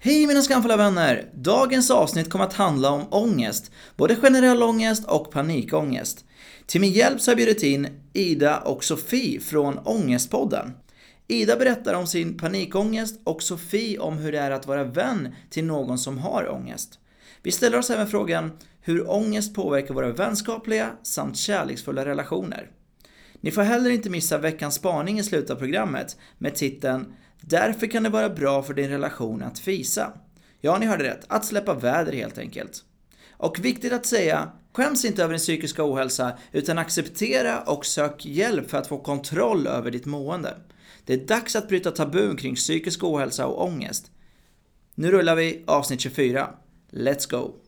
Hej mina skamfulla vänner! Dagens avsnitt kommer att handla om ångest, både generell ångest och panikångest. Till min hjälp så har jag bjudit in Ida och Sofie från Ångestpodden. Ida berättar om sin panikångest och Sofie om hur det är att vara vän till någon som har ångest. Vi ställer oss även frågan hur ångest påverkar våra vänskapliga samt kärleksfulla relationer. Ni får heller inte missa veckans spaning i slutet av programmet med titeln Därför kan det vara bra för din relation att fisa. Ja, ni hörde rätt. Att släppa väder helt enkelt. Och viktigt att säga, skäms inte över din psykiska ohälsa utan acceptera och sök hjälp för att få kontroll över ditt mående. Det är dags att bryta tabun kring psykisk ohälsa och ångest. Nu rullar vi avsnitt 24. Let's go!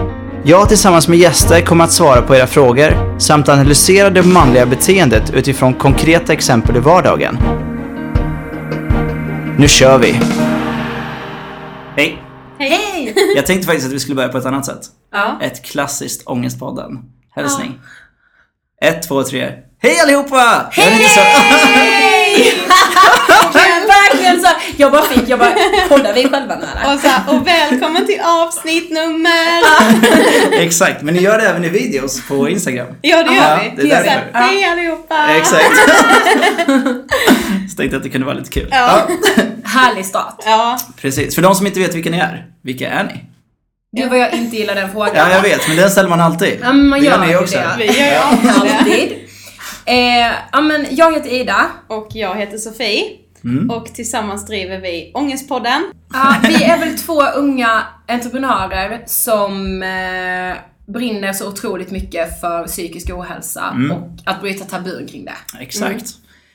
Jag tillsammans med gäster kommer att svara på era frågor samt analysera det manliga beteendet utifrån konkreta exempel i vardagen. Nu kör vi! Hej! Hej! Jag tänkte faktiskt att vi skulle börja på ett annat sätt. Ja. Ett klassiskt Ångestpodden. Hälsning. Ett, två, tre. Hej allihopa! Inte så- jag bara fick, jag bara, poddar vi själva nu eller? Och, så här, och välkommen till avsnitt nummer... Exakt, men ni gör det även i videos på Instagram. Ja det gör Ja, vi. det är Så här, därför. Hej allihopa! Exakt. Så tänkte jag att det kunde vara lite kul. Ja. Härlig start. Ja, Precis, för de som inte vet vilka ni är, vilka är ni? Gud vad jag inte gillar den frågan. Ja, jag vet, men den ställer man alltid. Ja, men man Det gör ni också. det. vi gör ju. Alltid. Eh, ja men jag heter Ida. Och jag heter Sofie. Mm. Och tillsammans driver vi Ångestpodden. Ja, vi är väl två unga entreprenörer som eh, brinner så otroligt mycket för psykisk ohälsa Mm. och att bryta tabun kring det. Exakt.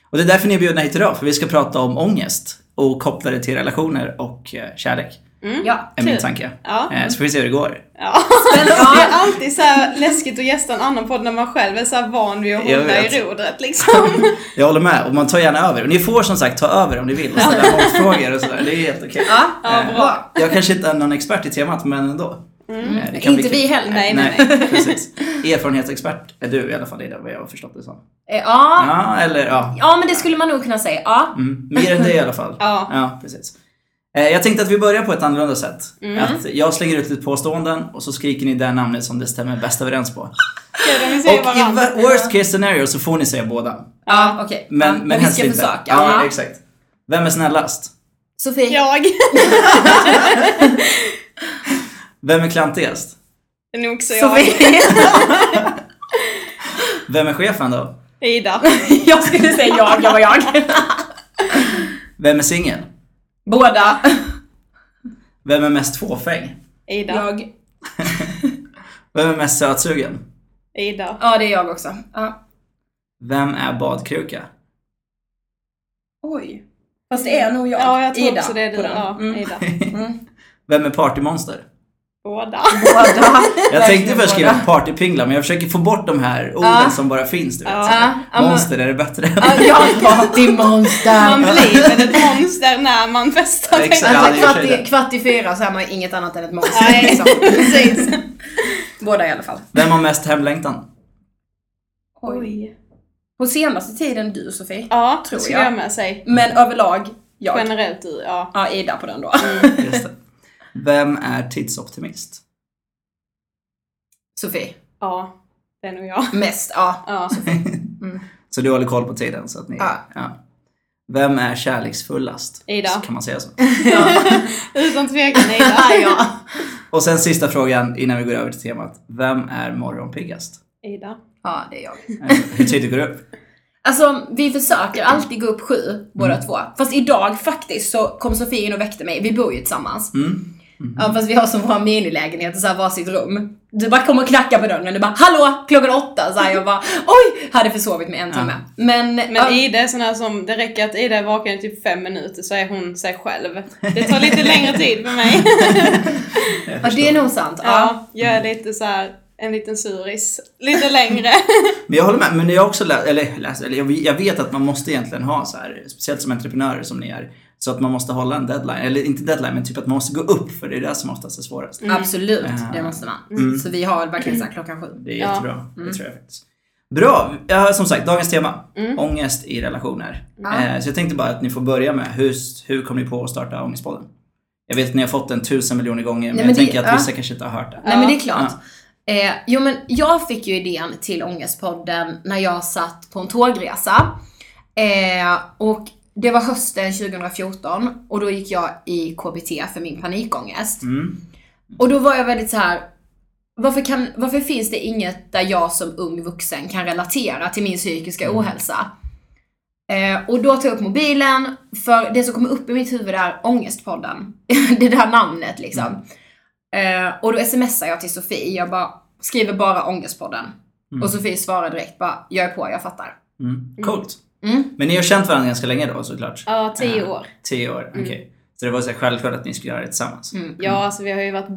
Och det är därför ni är bjudna hit idag, för vi ska prata om ångest och koppla det till relationer och eh, kärlek. Ja. Är min Kul. tanke. Ja. Eh, Så får vi se hur det går. Ja. Det är alltid så här läskigt att gästa en annan podd när man själv är så här van vid att hålla i rodret liksom. Jag håller med, och man tar gärna över. Och ni får som sagt ta över om ni vill och ställa motfrågor och sådär. Det är helt okej. ja. Ja, Eh, bra. Jag kanske inte är någon expert i temat, men ändå. Eh, det kan bli Inte kul. vi heller. Nej, nej, Nej, precis. Erfarenhetsexpert är du i alla fall, Ida, vad jag har förstått det som. Eh, Ja, Ja, eller ja. ja men det skulle man nog kunna säga. Ja. Mm, mer än det i alla fall. Ja. ja precis. Eh, Jag tänkte att vi börjar på ett annorlunda sätt. Mm. Att jag slänger ut lite påståenden och så skriker ni det namnet som det stämmer bäst överens på. Vi Och i worst case scenario så får ni säga båda. Ja, okej. Men, ja, men helst inte. försöka. Ja, Ja. exakt. Vem är snällast? Sofie? Jag. Vem är klantigast? Det är nog så jag. Sofie? Vem är chefen då? Ida. jag skulle säga jag, jag var jag. Vem är singel? Båda. Vem är mest fåfäng? Ida. Jag. Vem är mest sötsugen? Ida. Ja, det är jag också. Ja. Vem är badkruka? Oj. Fast det är nog jag. Ja, jag tror Ida också det är du. Ja, Mm. Ida. Mm. Vem är partymonster? Båda. Båda. Jag tänkte först skriva partypingla, men jag försöker få bort de här orden Ja. som bara finns, du vet. Men- Monster, är det bättre? Ja, partymonster. Man blir väl ett monster när man festar. Exakt. Alltså, kvart, i, kvart i fyra så är man inget annat än ett monster. Nej, liksom. precis. Båda i alla fall. Vem har mest hemlängtan? Oj. På senaste tiden du Sofie. Ja, Tror jag. jag med säga. Men överlag jag. Generellt du, ja. Ja, Ida på den då. Just det. Vem är tidsoptimist? Sofie. Ja, det är nog jag. Mest, ja. Ja. Så du håller koll på tiden? Så att ni, Ja. Vem är kärleksfullast? Ida. Så kan man säga så. Utan tvekan Ida. Ja, ja. Och sen sista frågan innan vi går över till temat. Vem är morgonpiggast? Ida. ja, det är jag. Eh, Hur tidigt går du upp? Alltså, vi försöker alltid gå upp sju, båda två. Fast idag faktiskt så kom Sofie in och väckte mig. Vi bor ju tillsammans. Mm. Ja, fast vi har som våra minilägenheter, så här varsitt rum. Du bara kommer och knackar på dörren, du bara hallå klockan åtta, så här, jag bara oj, hade försovit mig en timme. Men, Men ja, Ida är sån här som, det räcker att Ida är vaken i typ fem minuter så är hon sig själv. Det tar lite längre tid för mig. Ja, det är nog sant. Ja. Ja, jag är lite så här en liten suris. Lite längre. Men jag håller med, men jag har också läst, eller, läst, eller jag, jag vet att man måste egentligen ha så här, speciellt som entreprenörer som ni är, så att man måste hålla en deadline, eller inte deadline men typ att man måste gå upp för det är det som oftast är svårast. Absolut, Mm. det måste man. Så vi har verkligen så här klockan sju. Det är Ja. jättebra, det tror jag faktiskt. Bra! Ja, som sagt, dagens tema. Ångest i relationer. Ja. Eh, så jag tänkte bara att ni får börja med, hur, hur kom ni på att starta Ångestpodden? Jag vet att ni har fått den tusen miljoner gånger, men, Nej, jag men det- tänker att ja. vissa kanske inte har hört det. Nej men det är klart. Eh, jo men jag fick ju idén till Ångestpodden när jag satt på en tågresa. Eh, och det var hösten 2014 och då gick jag i KBT för min panikångest. Mm. Och då var jag väldigt så här. Varför, kan, varför finns det inget där jag som ung vuxen kan relatera till min psykiska ohälsa? Eh, och då tog jag upp mobilen, för det som kommer upp i mitt huvud är Ångestpodden. det där namnet liksom. Eh, och då smsar jag till Sofie, jag bara skriver bara Ångestpodden. Och Sofie svarar direkt bara, jag är på, jag fattar. Mm. Coolt. Mm. Men ni har känt varandra ganska länge då såklart? Ja, tio Eh, år. Tio år, okej. Så det var så självklart att ni skulle göra det tillsammans? Mm. Ja, alltså vi har ju varit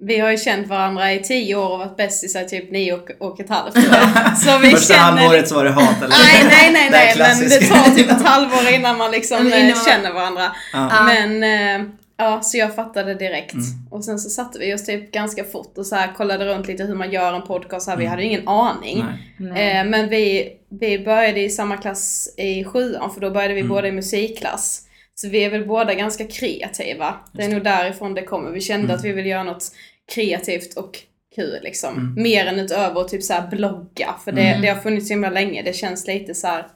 vi har ju känt varandra i tio år och varit bästisar i typ nio och, och ett halvt. Så vi Första känner... halvåret så var det hat eller? Nej, nej, nej, Det nej, men det tar typ ett halvår innan man liksom eh, innan känner varandra. Ja. Men eh, ja, så jag fattade direkt. Mm. Och sen så satte vi oss typ ganska fort och så här kollade runt lite hur man gör en podcast. Så här, Vi hade ju ingen aning. Mm. Nej. Nej. Eh, men vi, vi började i samma klass i sjuan för då började vi Mm. båda i musikklass. Så vi är väl båda ganska kreativa. Det är nog därifrån det kommer. Vi kände Mm. att vi ville göra något kreativt och kul liksom. Mm. Mer än utöver typ så här blogga. För det, Mm. det har funnits så himla länge. Det känns lite så här.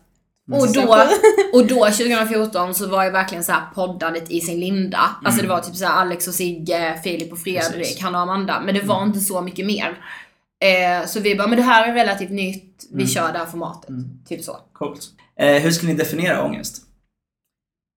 Och då, och då 2014 så var ju verkligen så här poddandet i sin linda. Alltså det var typ så här Alex och Sigge, Filip och Fredrik, Precis. Hanna och Amanda. Men det var inte så mycket mer. Eh, så vi bara, men det här är relativt nytt, vi kör det här formatet. Typ så. Coolt. Eh, hur skulle ni definiera ångest?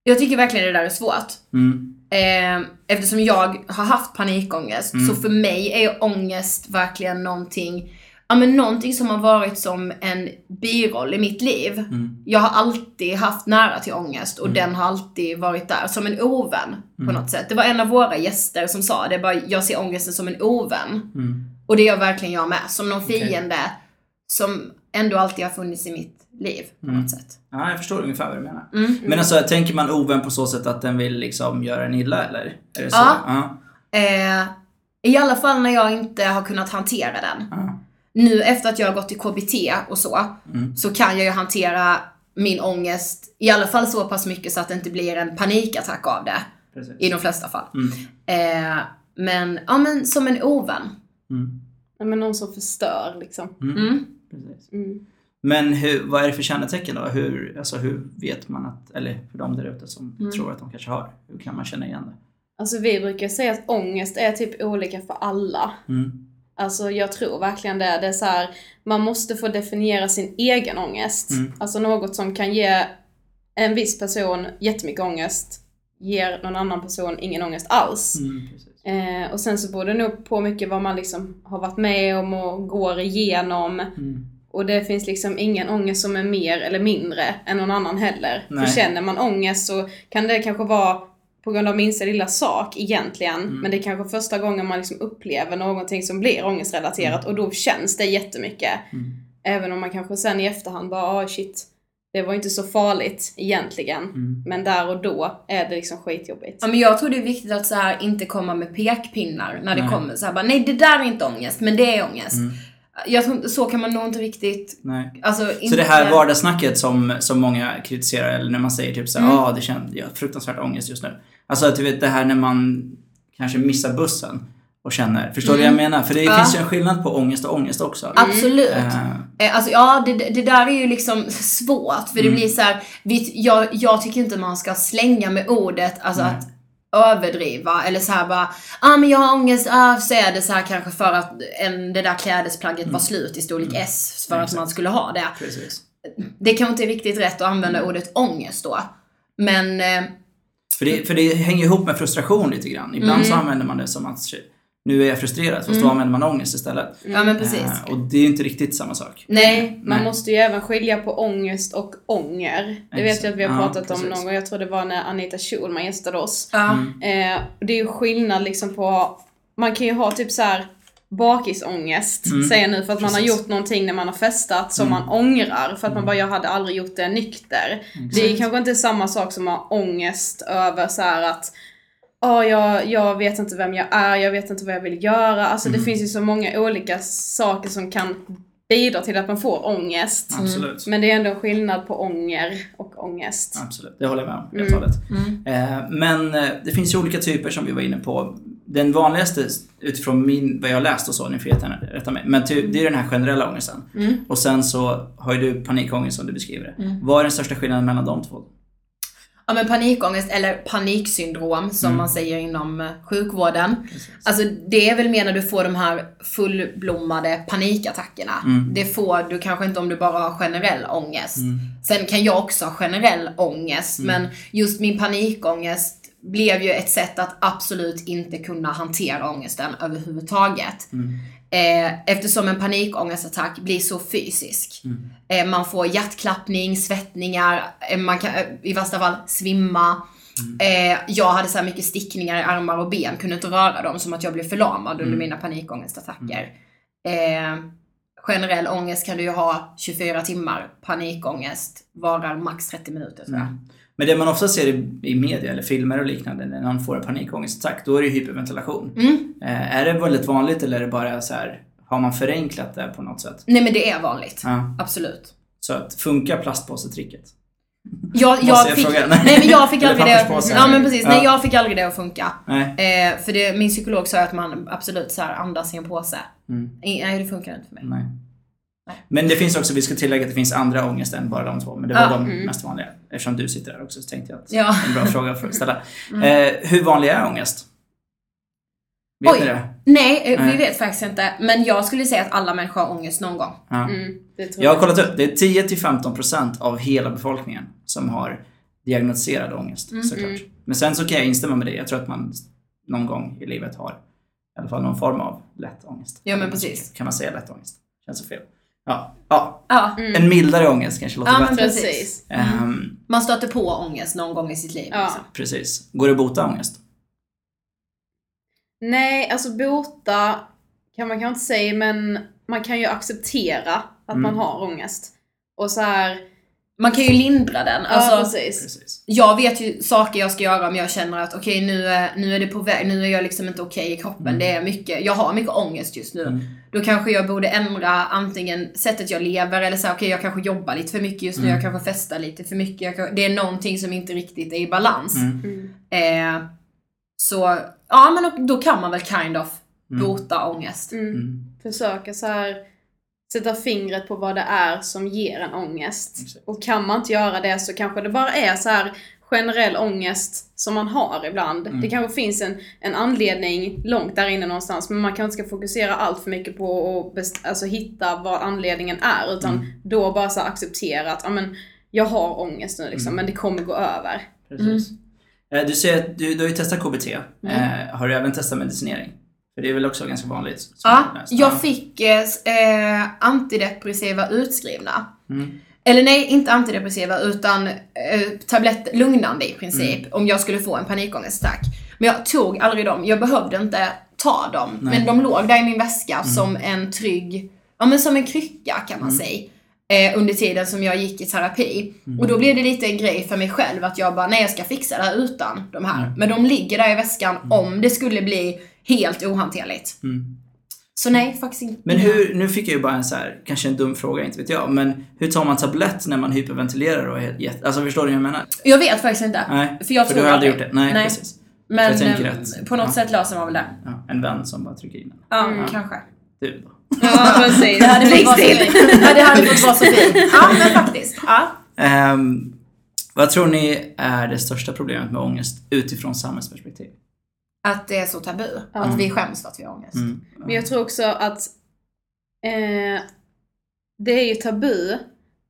Jag tycker verkligen det där är svårt. Mm. Eh, eftersom jag har haft panikångest, Mm. så för mig är ångest verkligen någonting, ja men någonting som har varit som en biroll i mitt liv. Mm. Jag har alltid haft nära till ångest och den har alltid varit där som en ovän på Mm. något sätt. Det var en av våra gäster som sa det, bara, jag ser ångesten som en ovän. Mm. Och det gör verkligen jag med, som någon fiende som ändå alltid har funnits i mitt liv på Mm. något sätt. Ja, jag förstår ungefär vad du menar. Mm. Men alltså, tänker man ovän på så sätt att den vill liksom göra en illa eller? Är det så? Ja. Ja. Eh, I alla fall när jag inte har kunnat hantera den. Ja. Nu efter att jag har gått i KBT och så, Mm. så kan jag ju hantera min ångest i alla fall så pass mycket så att det inte blir en panikattack av det. Precis. I de flesta fall. Mm. Eh, men, ja men som en ovän. Mm. Ja, men någon som förstör liksom. Mm. Precis. Mm. Men hur, vad är det för kännetecken då? Hur, alltså, hur vet man att, eller för de där ute som Mm. tror att de kanske har, hur kan man känna igen det? Alltså vi brukar säga att ångest är typ olika för alla. Mm. Alltså jag tror verkligen det. Det är så här, man måste få definiera sin egen ångest. Mm. Alltså något som kan ge en viss person jättemycket ångest, ger någon annan person ingen ångest alls. Mm. Eh, och sen så beror det nog på mycket vad man liksom har varit med om och går igenom. Mm. Och det finns liksom ingen ångest som är mer eller mindre än någon annan heller. Nej. För känner man ångest så kan det kanske vara på grund av minsta lilla sak egentligen. Mm. Men det är kanske första gången man liksom upplever någonting som blir ångestrelaterat och då känns det jättemycket. Mm. Även om man kanske sen i efterhand bara, ah shit, det var inte så farligt egentligen. Mm. Men där och då är det liksom skitjobbigt. Ja, men jag tror det är viktigt att så här inte komma med pekpinnar när det Nej. kommer så här bara, nej det där är inte ångest, men det är ångest. Mm. Jag tror så kan man nog inte riktigt, Nej. alltså Så inte... det här vardagssnacket som, som många kritiserar, eller när man säger typ såhär, ja Mm. ah, det känns, jag har fruktansvärt ångest just nu. Alltså du vet det här när man kanske missar bussen och känner, förstår du vad jag menar? För det Mm. Ja. finns ju en skillnad på ångest och ångest också. Absolut. Eh, Eh, Alltså ja, det, det där är ju liksom svårt för det Mm. blir så här, vi, jag, jag tycker inte man ska slänga med ordet, alltså Nej. att överdriva eller så här bara, ah, men jag har ångest, ah, så är det så här kanske för att en, det där klädesplagget var slut i storlek S för Mm. Att man skulle ha det. precis. Det kanske inte är riktigt rätt att använda Mm. ordet ångest då. Men, eh, För det, för det hänger ihop med frustration lite grann. Ibland så Mm. använder man det som att nu är jag frustrerad, fast då använder man ångest istället. Ja men precis. Eh, och det är inte riktigt samma sak. Nej. Man Nej. måste ju även skilja på ångest och ånger. Det vet jag att vi har Ja, pratat om precis. någon gång. Jag tror det var när Anita Schulman gästade oss. Ja. Eh, det är ju skillnad liksom på, man kan ju ha typ så här bakisångest, Mm. säger jag nu, för att man har Precis. gjort någonting när man har festat som Mm. man ångrar. För att man bara, jag hade aldrig gjort det nykter. Det är kanske inte samma sak som att ha ångest över så här att Ja, jag, jag vet inte vem jag är, jag vet inte vad jag vill göra. Alltså det finns ju så många olika saker som kan bidra till att man får ångest. Absolut. Men det är ändå en skillnad på ånger och ångest. Absolut, det håller jag med om hållet. Mm. Eh, men eh, det finns ju olika typer som vi var inne på. Den vanligaste utifrån min, vad jag har läst och så, ni får rätta mig. Men ty, det är den här generella ångesten. Mm. Och sen så har ju du panikångest som du beskriver det. Vad är den största skillnaden mellan de två? Ja men panikångest eller paniksyndrom som Mm. man säger inom eh, sjukvården. Precis. Alltså det är väl mer när du får de här fullblommade panikattackerna. Mm. Det får du kanske inte om du bara har generell ångest. Sen kan jag också ha generell ångest Mm. men just min panikångest blev ju ett sätt att absolut inte kunna hantera ångesten överhuvudtaget. Mm. Eh, eftersom en panikångestattack blir så fysisk. Mm. Eh, man får hjärtklappning, svettningar, eh, man kan i värsta fall svimma. Mm. Jag hade så här mycket stickningar i armar och ben, kunde inte röra dem som att jag blev förlamad Mm. under mina panikångestattacker. Eh, generell ångest kan du ju ha 24 timmar, panikångest varar max 30 minuter tror jag. Men det man ofta ser i, i media eller filmer och liknande när någon får en panikångestattack, då är det hyperventilation. Mm. Eh, är det väldigt vanligt eller är det bara så här, har man förenklat det på något sätt? Nej men det är vanligt. Ja. Absolut. Så att funkar plastpåsetricket? Jag, jag fick, fråga? nej men jag fick aldrig det. Ja men precis, Ja. nej jag fick aldrig det att funka. Eh, för det, min psykolog sa att man absolut så här andas i en påse. Mm. Nej det funkar inte för mig. Nej. Nej. Men det finns också, vi ska tillägga att det finns andra ångest än bara de två. Men det var Ja. de Mm. mest vanliga. Eftersom du sitter där också så tänkte jag att Ja. en bra fråga för att ställa. Mm. Eh, hur vanlig är ångest? Vet Oj. ni det? Nej, eh, vi vet faktiskt inte. Men jag skulle säga att alla människor har ångest någon gång. Ja. Mm, det tror Jag har kollat upp, det är 10-15% av hela befolkningen som har diagnostiserad ångest Mm. såklart. Men sen så kan jag instämma med dig, jag tror att man någon gång i livet har i alla fall någon form av lätt ångest. Ja, men precis. Kan man säga lätt ångest? Känns så fel. Ja, ja. Ja, en mildare ångest kanske låter Ja, men bättre. precis. Precis. Ehm, man stöter på ångest någon gång i sitt liv. Ja. Liksom. precis. Går det att bota ångest? Nej, alltså bota kan man kanske inte säga, men man kan ju acceptera att Mm. man har ångest. Och så här, Man kan ju lindra den. ja Alltså, precis. Precis. jag vet ju saker jag ska göra om jag känner att okej nu, är, nu är det på väg, nu är jag liksom inte okej i kroppen. Mm. Det är mycket, jag har mycket ångest just nu. Mm. Då kanske jag borde ändra antingen sättet jag lever eller så här, okej jag kanske jobbar lite för mycket just nu, Mm. jag kanske festar lite för mycket. Jag kan, det är någonting som inte riktigt är i balans. Mm. Mm. Eh, så, ja men då, då kan man väl kind of Mm. bota ångest. Mm. Mm. Försöka så här sätta fingret på vad det är som ger en ångest. Exakt. Och kan man inte göra det så kanske det bara är så här generell ångest som man har ibland. Mm. Det kanske finns en, en anledning långt där inne någonstans men man kanske inte ska fokusera allt för mycket på att best- alltså, hitta vad anledningen är utan Mm. då bara så acceptera att ja, men, jag har ångest nu liksom Mm. men det kommer gå över. Precis. Eh, Du säger att du, du har ju testat KBT. Mm. Eh, har du även testat medicinering? För det är väl också ganska vanligt? Ja, jag fick eh, eh, antidepressiva utskrivna. Mm. Eller nej, inte antidepressiva utan eh, tablett lugnande i princip. Mm. Om jag skulle få en panikångestattack. Men jag tog aldrig dem. Jag behövde inte ta dem. Nej. Mm. Men de låg där i min väska som en trygg, ja men som en krycka kan man säga. Eh, under tiden som jag gick i terapi. Mm. Och då blev det lite en grej för mig själv att jag bara, nej jag ska fixa det här utan de här. Mm. Men de ligger där i väskan om det skulle bli helt ohanterligt. Så nej, faktiskt inte. Men hur, nu fick jag ju bara en så här, kanske en dum fråga, inte vet jag, men hur tar man tablett när man hyperventilerar och är jätte- alltså förstår du hur jag menar? Jag vet faktiskt inte. Nej, För jag för tror du har aldrig gjort det. Nej, Nej. precis. Men jag tänker eh, att- på något ja. sätt löser man väl det. Ja, en vän som bara trycker in den. Ja, Mm. kanske. Du då? Ja precis. Det hade fått vara! Sofie. Ja, det hade fått vara Sofie. Ja, men faktiskt. Ja. Ehm, vad tror ni är det största problemet med ångest utifrån samhällsperspektiv? Att det är så tabu. Ja. Att vi skäms för att vi har ångest. Mm. Men jag tror också att eh, det är ju tabu,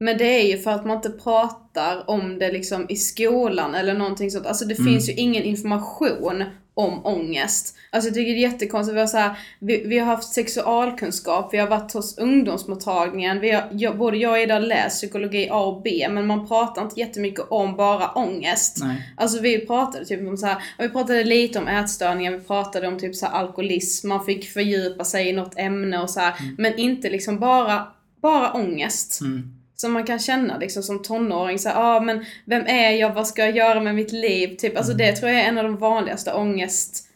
Men det är ju för att man inte pratar om det liksom i skolan eller någonting sånt. Alltså det finns ju ingen information om ångest. Alltså jag tycker det är jättekonstigt. Vi har, så här, vi, vi har haft sexualkunskap, vi har varit hos ungdomsmottagningen. Vi har, jag, både jag och Ida har läst psykologi A och B, men man pratar inte jättemycket om bara ångest. Nej. Alltså vi pratade typ om så här, vi pratade lite om ätstörningar, vi pratade om typ så här alkoholism, man fick fördjupa sig i något ämne och så här, men inte liksom bara, bara ångest. Mm. Som man kan känna liksom som tonåring, så ah, men vem är jag, vad ska jag göra med mitt liv? Typ, alltså det tror jag är en av de vanligaste ångest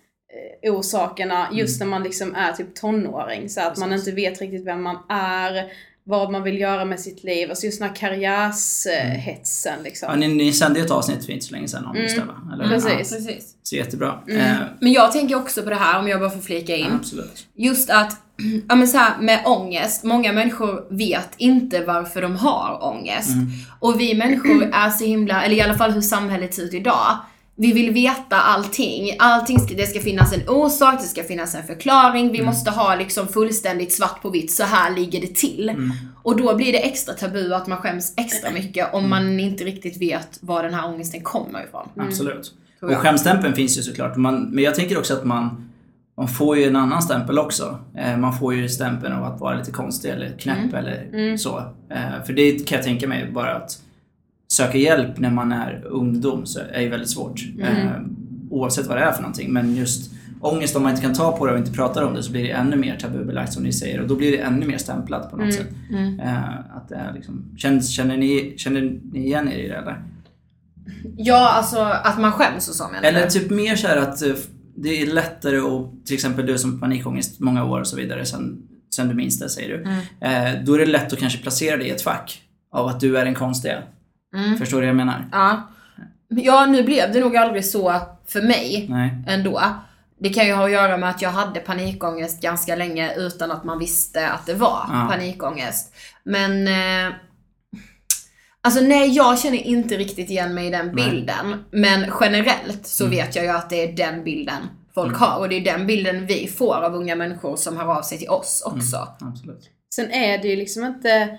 eh, orsakerna just när man liksom är typ tonåring. Så att man Precis. inte vet riktigt vem man är, vad man vill göra med sitt liv. Alltså just den här karriärshetsen liksom. Ja, ni, ni sände ju ett avsnitt för inte så länge sedan om just det va? Eller? Precis. Ja, Precis. så jättebra. Mm. Eh, Men jag tänker också på det här, om jag bara får flika in. absolut. Just att, ja men så här, med ångest, många människor vet inte varför de har ångest. Och vi människor är så himla, eller i alla fall hur samhället ser ut idag, vi vill veta allting. Allting ska, det ska finnas en orsak, det ska finnas en förklaring. Vi måste ha liksom fullständigt svart på vitt, så här ligger det till. Och då blir det extra tabu att man skäms extra mycket om man inte riktigt vet var den här ångesten kommer ifrån. Absolut. Tror Och skämstämpeln finns ju såklart. Man, men jag tänker också att man, man får ju en annan stämpel också. Eh, man får ju stämpeln av att vara lite konstig eller knäpp eller så. Eh, för det kan jag tänka mig bara att söka hjälp när man är ungdom så är ju väldigt svårt. Eh, oavsett vad det är för någonting. Men just ångest, om man inte kan ta på det och inte pratar om det så blir det ännu mer tabubelagt som ni säger. Och då blir det ännu mer stämplat på något sätt. Eh, att det är liksom, känner, känner, ni, känner ni igen er i det eller? Ja, alltså att man skäms och så menar Eller typ mer så här att eh, det är lättare att, till exempel du som panikångest många år och så vidare sen, sen du minns det säger du. Eh, då är det lätt att kanske placera dig i ett fack av att du är den konstiga. Förstår du vad jag menar? Ja. Ja, nu blev det nog aldrig så för mig Nej. ändå. Det kan ju ha att göra med att jag hade panikångest ganska länge utan att man visste att det var Ja. panikångest. Men... Eh, alltså nej, jag känner inte riktigt igen mig i den Nej. bilden. Men generellt så vet jag ju att det är den bilden folk har. Och det är den bilden vi får av unga människor som hör av sig till oss också. Absolut. Sen är det ju liksom inte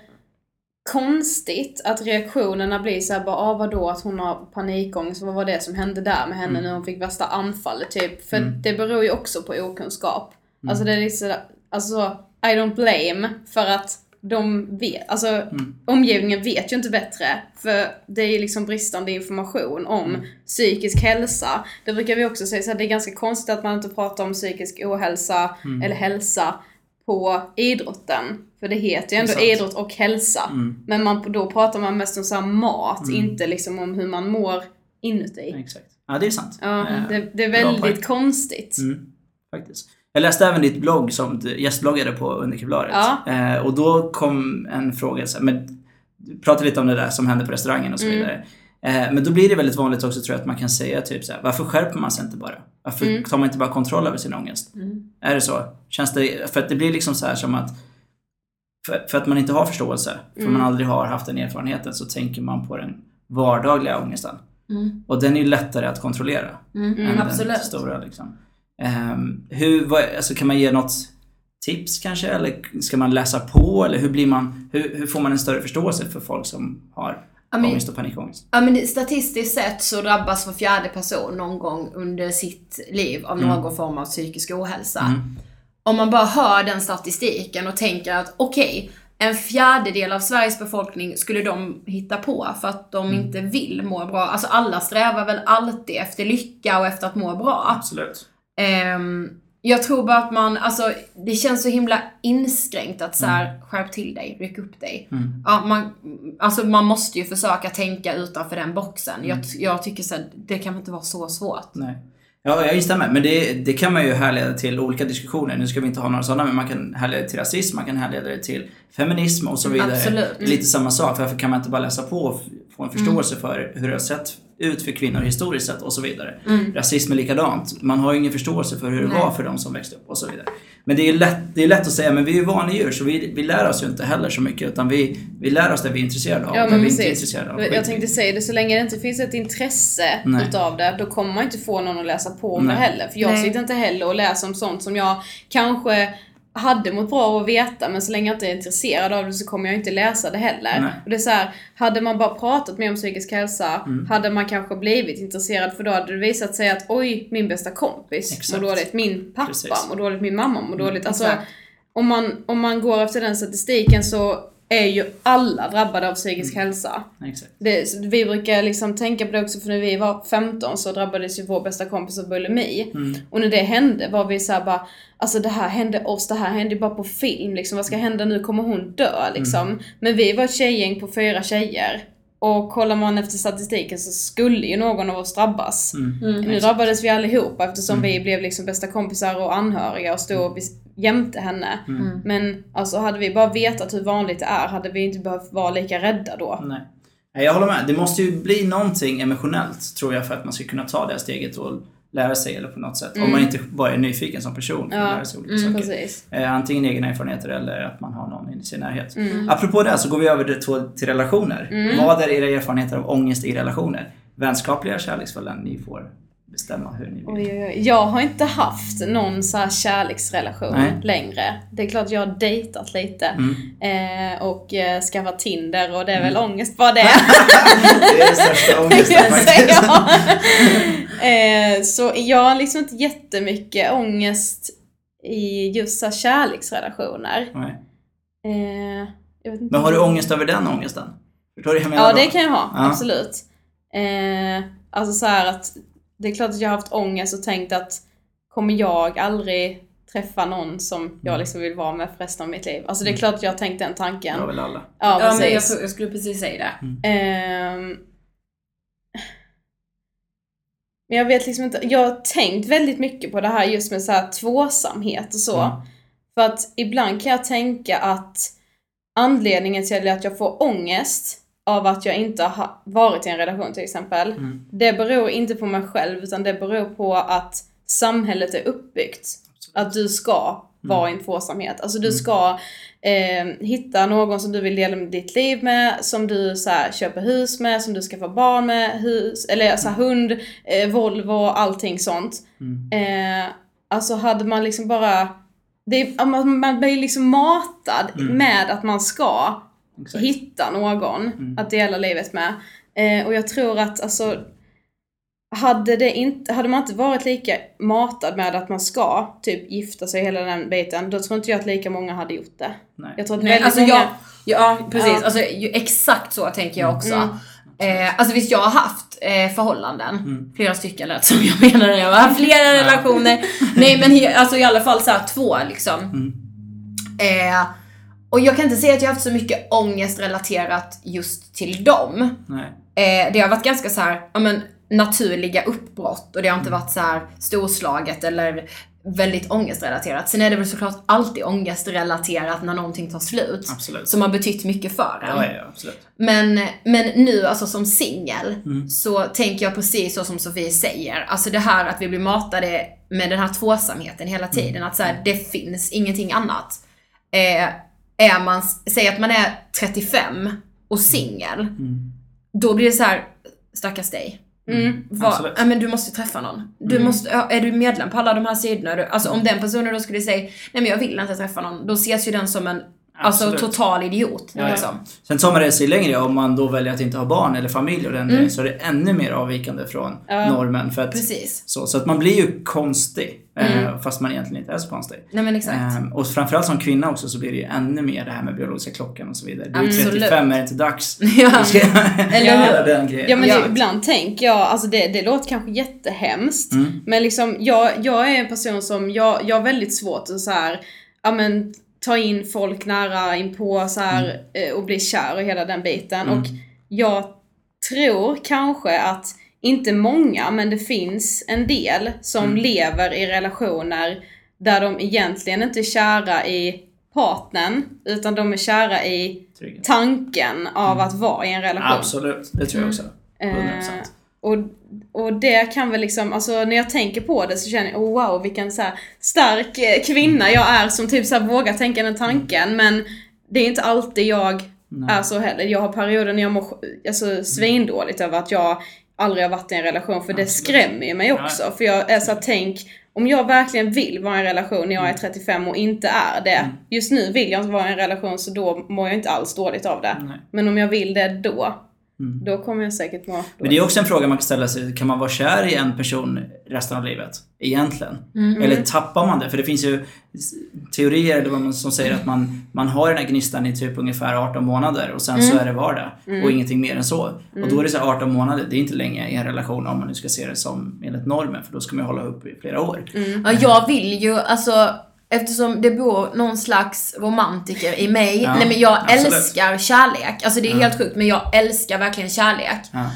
konstigt att reaktionerna blir såhär bara, ah, vadå att hon har panikångest, vad var det som hände där med henne när hon fick värsta anfallet typ? För det beror ju också på okunskap. Alltså det är sådär, alltså I don't blame för att de vet, alltså omgivningen vet ju inte bättre. För det är ju liksom bristande information om psykisk hälsa. Det brukar vi också säga, så här, det är ganska konstigt att man inte pratar om psykisk ohälsa eller hälsa på idrotten. För det heter ju ändå Exakt. idrott och hälsa. Men man, då pratar man mest om så mat, inte liksom om hur man mår inuti. Exakt. Ja, det är sant. Ja, Eh, det, det är väldigt konstigt. Mm, faktiskt. Jag läste även ditt blogg som du gästbloggade på Underkebladet. Ja. Eh, och då kom en fråga, så här, men, du pratade lite om det där som hände på restaurangen och så Mm. vidare. Eh, men då blir det väldigt vanligt också tror jag att man kan säga typ så här, varför skärper man sig inte bara? Varför Mm. tar man inte bara kontroll över sin ångest? Är det så? Känns det, för att det blir liksom så här som att för, för att man inte har förståelse, för Mm. man aldrig har haft den erfarenheten så tänker man på den vardagliga ångesten. Mm. Och den är ju lättare att kontrollera Mm, än den absolut. stora. Liksom. Ehm, hur, vad, alltså, kan man ge något tips kanske? Eller ska man läsa på? Eller hur, blir man, hur, hur får man en större förståelse för folk som har ångest och panikångest? Ja men statistiskt sett så drabbas var fjärde person någon gång under sitt liv av någon form av psykisk ohälsa. Om man bara hör den statistiken och tänker att okej, en fjärdedel av Sveriges befolkning skulle de hitta på för att de inte vill må bra. Alltså alla strävar väl alltid efter lycka och efter att må bra. Absolut. Ehm, jag tror bara att man, alltså det känns så himla inskränkt att så här, skärp till dig, ryck upp dig. Ja, man, alltså man måste ju försöka tänka utanför den boxen. Jag, jag tycker så här, det kan inte vara så svårt. Nej. Ja, jag instämmer. Men det, det kan man ju härleda till olika diskussioner. Nu ska vi inte ha några sådana, men man kan härleda det till rasism, man kan härleda det till feminism och så vidare. Absolut. Det är lite samma sak. Varför kan man inte bara läsa på och få en förståelse för hur det har sett ut för kvinnor historiskt sett och så vidare. Rasism är likadant. Man har ingen förståelse för hur det Nej. var för de som växte upp och så vidare. Men det är lätt, det är lätt att säga, men vi är ju vanedjur så vi, vi lär oss ju inte heller så mycket utan vi, vi lär oss det vi är intresserade av. Ja men vi inte är precis. intresserade av. Jag tänkte säga det, så länge det inte finns ett intresse Nej. utav det, då kommer man inte få någon att läsa på om Nej. det heller. För jag Nej. sitter inte heller och läser om sånt som jag kanske hade mått bra av att veta men så länge jag inte är intresserad av det så kommer jag inte läsa det heller. Nej. Och det är så här, hade man bara pratat mer om psykisk hälsa Mm. hade man kanske blivit intresserad för då hade det visat sig att oj, min bästa kompis Exakt. mår dåligt, min pappa Precis. mår dåligt, min mamma mår dåligt. Alltså, om man, om man går efter den statistiken så är ju alla drabbade av psykisk Mm. hälsa. Det, vi brukar liksom tänka på det också för när vi var 15 så drabbades ju vår bästa kompis av bulimi. Mm. Och när det hände var vi såhär bara, alltså det här hände oss, det här hände ju bara på film liksom. Vad ska hända nu? Kommer hon dö liksom? Mm. Men vi var ett tjejgäng på fyra tjejer. Och kollar man efter statistiken så skulle ju någon av oss drabbas. Mm. Nu drabbades vi allihopa eftersom Mm. vi blev liksom bästa kompisar och anhöriga och stod vis- jämte henne. Mm. Men alltså hade vi bara vetat hur vanligt det är hade vi inte behövt vara lika rädda då. Nej. Jag håller med. Det måste ju bli någonting emotionellt tror jag för att man ska kunna ta det här steget och lära sig eller på något sätt. Om man inte bara är nyfiken som person för att Ja. lära sig olika Mm, saker. precis. Eh, antingen egna erfarenheter eller att man har någon i sin närhet. Mm. Apropå det så går vi över till, till relationer. Vad är era erfarenheter av ångest i relationer? Vänskapliga, kärleksfulla? Ni får bestämma hur ni vill. Oj, oj, oj. Jag har inte haft någon så här kärleksrelation Nej. längre. Det är klart jag har dejtat lite. Mm. Eh, och eh, skaffat Tinder och det är väl ångest bara det. Det är den största ångesten faktiskt. Ja. eh, så jag har liksom inte jättemycket ångest i just så här kärleksrelationer. Eh, Men har du ångest över den ångesten? Förstår du vad jag menar Ja, då? det kan jag ha. Ja. Absolut. Eh, alltså så här att det är klart att jag har haft ångest och tänkt att kommer jag aldrig träffa någon som jag liksom vill vara med för resten av mitt liv? Alltså det är klart att jag har tänkt den tanken. Det har väl alla. Ja, Ja, men jag, jag skulle precis säga det. Ehm, men jag vet liksom inte, jag har tänkt väldigt mycket på det här just med så här tvåsamhet och så. Mm. För att ibland kan jag tänka att anledningen till att jag får ångest av att jag inte har varit i en relation till exempel. Mm. Det beror inte på mig själv utan det beror på att samhället är uppbyggt. Att du ska vara i en tvåsamhet. Alltså du ska eh, hitta någon som du vill dela med ditt liv med, som du så här, köper hus med, som du skaffar barn med, hus, eller så här, hund, eh, Volvo, allting sånt. Mm. Eh, alltså hade man liksom bara... Det är, man, man blir liksom matad Mm. med att man ska Exakt. hitta någon Mm. att dela livet med. Eh, och jag tror att alltså hade, det inte, hade man inte varit lika matad med att man ska typ gifta sig hela den biten, då tror inte jag att lika många hade gjort det. Nej. Jag tror att Nej, väldigt alltså många... jag, ja precis, Ja. Alltså, ju, exakt så tänker jag också. Mm. Eh, alltså visst, jag har haft eh, förhållanden, Mm. flera stycken lät som jag menade, jag har haft flera relationer. Nej men alltså i alla fall så här två liksom. Mm. Eh, och jag kan inte säga att jag har haft så mycket ångest relaterat just till dem. Nej. Eh, det har varit ganska så här, ja men naturliga uppbrott och det har inte varit så här storslaget eller väldigt ångestrelaterat. Sen är det väl såklart alltid ångestrelaterat när någonting tar slut. Absolut. Som har betytt mycket för en. Ja, ja, absolut. Men, men nu, alltså som singel, Mm. så tänker jag precis så som Sofie säger. Alltså det här att vi blir matade med den här tvåsamheten hela Mm. tiden. Att så här, det finns ingenting annat. Eh, är man, säg att man är 35 och singel. Mm. Då blir det så här, stackars dig. Mm. Vad- Absolut. ja, men du måste träffa någon. Du måste, ja, är du medlem på alla de här sidorna? Alltså om den personen då skulle säga, nej men jag vill inte träffa någon. Då ses ju den som en alltså, Absolut. total idiot. Ja, ja. liksom. Sen tar man det sig längre, om man då väljer att inte ha barn eller familj och den Mm. så är det ännu mer avvikande från Ja. normen. För att, Precis. så, så att man blir ju konstig, Mm. eh, fast man egentligen inte är så konstig. Nej men exakt. Ehm, och framförallt som kvinna också så blir det ju ännu mer det här med biologiska klockan och så vidare. Du är Absolut. 35, är det inte dags? Ja. Ska Eller den grejen. Ja men Ja. Det, ibland tänker jag, alltså det, det låter kanske jättehemskt, Mm. men liksom jag, jag är en person som, jag, jag har väldigt svårt att så här, ja men ta in folk nära inpå så här, eh, och bli kär och hela den biten. Mm. Och jag tror kanske att, inte många, men det finns en del som Mm. lever i relationer där de egentligen inte är kära i partnern, utan de är kära i Trygghet. tanken av att vara i en relation. Mm. Absolut, det tror jag också. 100%. Och, och det kan väl liksom, alltså när jag tänker på det så känner jag, oh wow vilken så stark eh, kvinna jag är som typ så vågar tänka den tanken. Men det är inte alltid jag Nej. är så heller. Jag har perioder när jag mår alltså, svindåligt över att jag aldrig har varit i en relation för det skrämmer ju mig också. För jag är så här, tänk om jag verkligen vill vara i en relation när jag Mm. är 35 och inte är det. Just nu vill jag inte vara i en relation så då mår jag inte alls dåligt av det. Nej. Men om jag vill det då, Mm. då kommer jag säkert må Men dåligt. det är också en fråga man kan ställa sig. Kan man vara kär i en person resten av livet? Egentligen? Mm. Eller tappar man det? För det finns ju teorier eller vad man, som säger att man, man har den här gnistan i typ ungefär 18 månader och sen Mm. så är det vardag. Och ingenting mer än så. Och då är det så här 18 månader, det är inte länge i en relation om man nu ska se det som enligt normen. För då ska man ju hålla upp i flera år. Mm. Ja, jag vill ju, alltså eftersom det bor någon slags romantiker i mig. Ja, Nej men jag absolut. älskar kärlek. Alltså det är helt sjukt men jag älskar verkligen kärlek. Ja.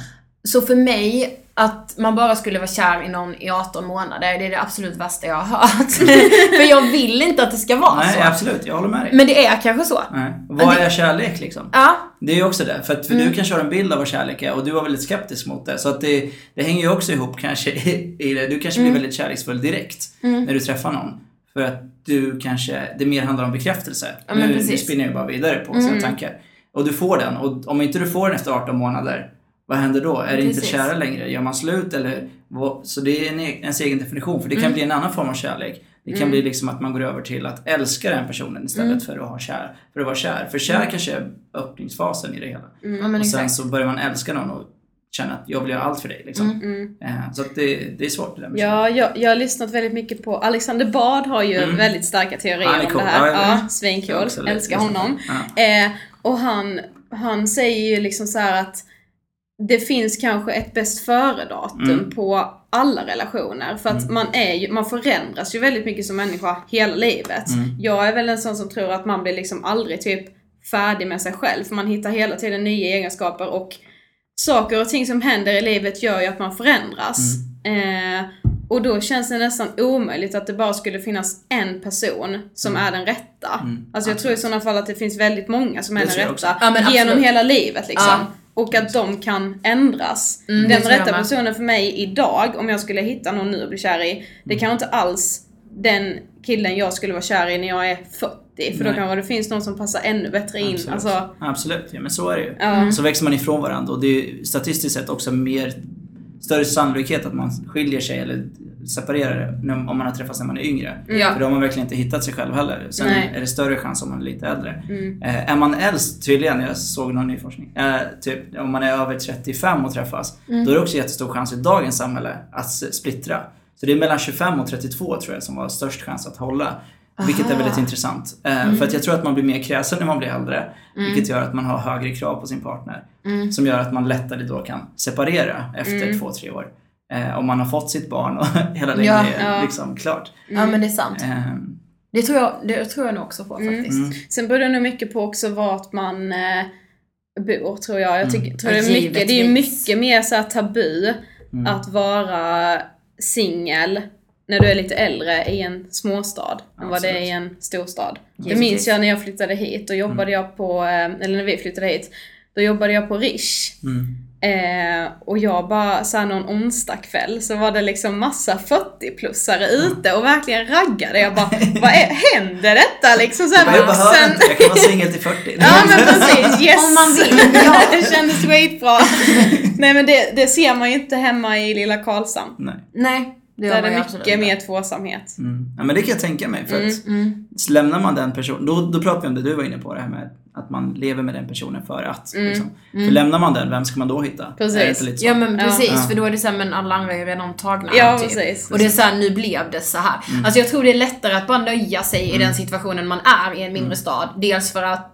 Så för mig, att man bara skulle vara kär i någon i 18 månader, det är det absolut värsta jag har hört. för jag vill inte att det ska vara Nej, så. absolut. Jag håller med dig. Men det är kanske så. Nej. Vad är kärlek liksom? Ja, Det är ju också det. För, att, för Mm. du kanske har en bild av vad kärlek är och du var väldigt skeptisk mot det. Så att det, det hänger ju också ihop kanske i, i det. Du kanske Mm. blir väldigt kärleksfull direkt när du träffar någon. För att du kanske, det mer handlar om bekräftelse. Ja, nu, precis. Mm. spinner jag bara vidare på sina tankar. Och du får den. Och om inte du får den efter 18 månader, vad händer då? Är det inte Precis. kära längre? Gör man slut eller? vad- Så det är en, e- ens egen definition. För det kan Mm. bli en annan form av kärlek. Det kan bli liksom att man går över till att älska den personen istället Mm. för att ha kär. För att vara kär. För kär kanske är öppningsfasen i det hela. men Och sen exakt. så börjar man älska någon och känna att jag vill göra allt för dig. Liksom. Mm. Eh, Så det, det är svårt det där med Ja, jag, jag har lyssnat väldigt mycket på Alexander Bad har ju Mm. väldigt starka teorier är om cool. det här. Ja. Ja, svincool. Älskar honom. Ja. Eh, och han, han säger ju liksom så att det finns kanske ett bäst före-datum Mm. på alla relationer. För att man, är ju, man förändras ju väldigt mycket som människa hela livet. Mm. Jag är väl en sån som tror att man blir liksom aldrig typ färdig med sig själv. För man hittar hela tiden nya egenskaper och saker och ting som händer i livet gör ju att man förändras. Mm. Eh, och då känns det nästan omöjligt att det bara skulle finnas en person som är den rätta. Mm, Alltså jag tror i sådana fall att det finns väldigt många som är Det den rätta. Ja, genom absolut. hela livet liksom. Ja. Och att de kan ändras. Mm, den rätta personen för mig idag, om jag skulle hitta någon nu och bli kär i, det Mm. kan inte alls den killen jag skulle vara kär i när jag är 40. För då Nej. kanske det finns någon som passar ännu bättre in. Absolut. Alltså, Absolut, ja men så är det ju. Ja. Så växer man ifrån varandra och det är statistiskt sett också mer större sannolikhet att man skiljer sig eller separerar när- om man har träffats när man är yngre. Ja. För då har man verkligen inte hittat sig själv heller. Sen Nej. är det större chans om man är lite äldre. mm. Eh, är man äldst, tydligen, jag såg någon ny forskning, eh, typ om man är över 35 och träffas, Mm. då är det också jättestor chans i dagens samhälle att splittra. Så det är mellan 25 och 32 tror jag som var störst chans att hålla. Vilket är Aha. väldigt intressant. Eh, Mm. För att jag tror att man blir mer kräsen när man blir äldre. Vilket gör att man har högre krav på sin partner. Mm. Som gör att man lättare då kan separera efter två, tre år. Eh, om man har fått sitt barn och hela det Ja, är ja. liksom klart. Ja men det är sant. Eh, Det tror jag, det tror jag nog också på Mm. faktiskt. mm. Sen beror det nog mycket på också vart man eh, bor tror jag. Jag tycker, Mm. tror det, är mycket, det är mycket mer så tabu Mm. att vara singel när du är lite äldre i en småstad än vad det är i en storstad. Det Givetvis. minns jag när jag flyttade hit. Då jobbade Mm. jag på, eh, eller när vi flyttade hit, då jobbade jag på Rish. Mm. Eh, och jag bara, såhär någon onsdagkväll så var det liksom massa 40-plussare ute och verkligen raggade. Jag bara, vad är, händer detta liksom? Såhär Jag behöver vuxen. inte, jag kan vara singel till 40. Ja men precis, yes! Om man vill, ja. det kändes skitbra. Nej men det, det ser man ju inte hemma i lilla Karlshamn. Nej. Nej, det Där är det ju mycket absolut mer tvåsamhet. Mm. Ja, men det kan jag tänka mig. För att Mm. så lämnar man den personen, då, då pratar vi om det du var inne på, det här med att man lever med den personen för att. Liksom. För lämnar man den, vem ska man då hitta? Mm. Precis. Är? Ja men precis, Ja. för då är det såhär, men alla andra är redan tagna. Ja, typ. precis. Och det är såhär, nu blev det så här. Mm. Alltså jag tror det är lättare att bara nöja sig i den situationen man är i en mindre Mm. stad. Dels för att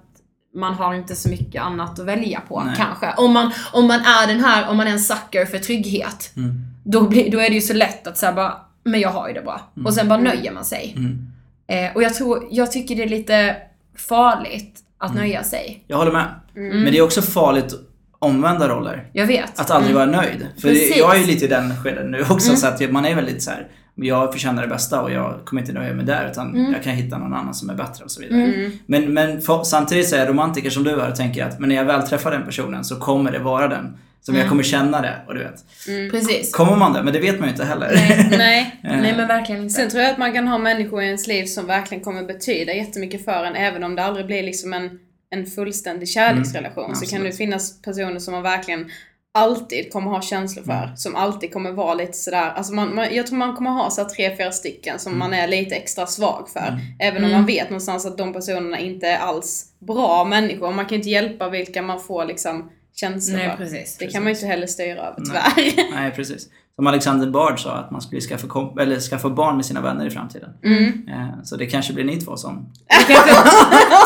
man har inte så mycket annat att välja på Nej. kanske. Om man, om man är den här, om man är en sucker för trygghet. Mm. Då, blir, då är det ju så lätt att säga bara, men jag har ju det bra. Och sen bara nöjer man sig. Mm. Eh, och jag tror, jag tycker det är lite farligt att Mm. nöja sig. Jag håller med. Men det är också farligt omvända roller. Jag vet. Att aldrig vara nöjd. För Precis. Mm. jag är ju lite i den skeden nu också så att man är väldigt så här. jag förtjänar det bästa och jag kommer inte nöja mig där utan Mm. jag kan hitta någon annan som är bättre och så vidare. Men, men för, samtidigt så är jag romantiker som du är och tänker att men när jag väl träffar den personen så kommer det vara den. Som Mm. jag kommer känna det och du vet. Precis. Kommer man det? Men det vet man ju inte heller. Nej. Eh, Nej men verkligen inte. Sen tror jag att man kan ha människor i ens liv som verkligen kommer betyda jättemycket för en även om det aldrig blir liksom en, en fullständig kärleksrelation. Mm, så kan det finnas personer som man verkligen alltid kommer ha känslor för. Mm. Som alltid kommer vara lite sådär, alltså man, man, jag tror man kommer ha så här tre, fyra stycken som Mm. man är lite extra svag för. Mm. Även om Mm. man vet någonstans att de personerna inte är alls bra människor. Man kan inte hjälpa vilka man får liksom känslor Nej för. precis. Det kan man ju inte heller styra över Nej. tyvärr. Nej, precis. Som Alexander Bard sa, att man skulle skaffa, komp- eller skaffa barn med sina vänner i framtiden. Mm. Eh, Så det kanske blir ni två som...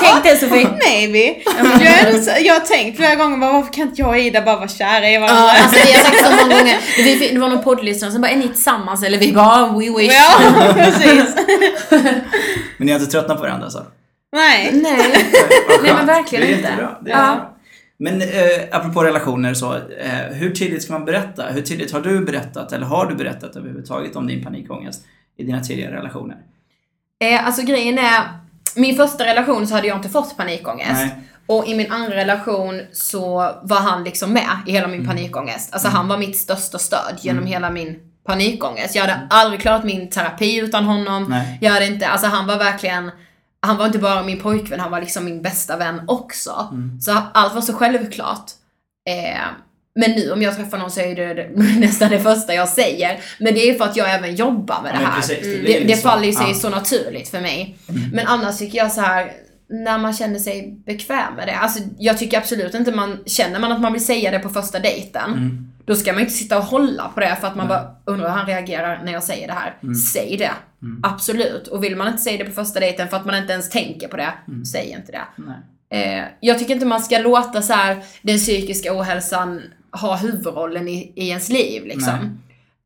Tänk det Sofie. Maybe. Jag, jag har tänkt flera gånger bara, varför kan inte jag och Ida bara vara kära i varandra? Ja, alltså vi har sagt så många gånger. Vi, det var någon poddlyssnare som bara, är ni tillsammans? Eller vi bara, we wish. Ja, precis. Men ni har inte tröttnat på varandra så? Nej. Nej. Nej, men verkligen det är inte. Jättebra. Det är Ja. Men eh, apropå relationer så, eh, hur tidigt ska man berätta? Hur tidigt har du berättat, eller har du berättat överhuvudtaget om din panikångest i dina tidigare relationer? Eh, alltså grejen är, min första relation så hade jag inte fått panikångest. Nej. Och i min andra relation så var han liksom med i hela min panikångest. Alltså han var mitt största stöd genom hela min panikångest. Jag hade aldrig klarat min terapi utan honom. Nej. Jag hade inte, alltså han var verkligen, han var inte bara min pojkvän, han var liksom min bästa vän också. Så allt var så självklart. Eh, men nu om jag träffar någon så är det, det nästan det första jag säger. Men det är för att jag även jobbar med Ja, det här. precis, det det, blir det, lite så. faller ju sig Ja. Mm. så naturligt för mig. Men annars tycker jag så här när man känner sig bekväm med det. Alltså jag tycker absolut inte man, känner man att man vill säga det på första dejten, Mm. då ska man inte sitta och hålla på det för att man bara undrar hur han reagerar när jag säger det här. Mm. Säg det. Absolut. Och vill man inte säga det på första dejten för att man inte ens tänker på det, Mm. säg inte det. Nej. Eh, jag tycker inte man ska låta så här den psykiska ohälsan ha huvudrollen i, i ens liv liksom.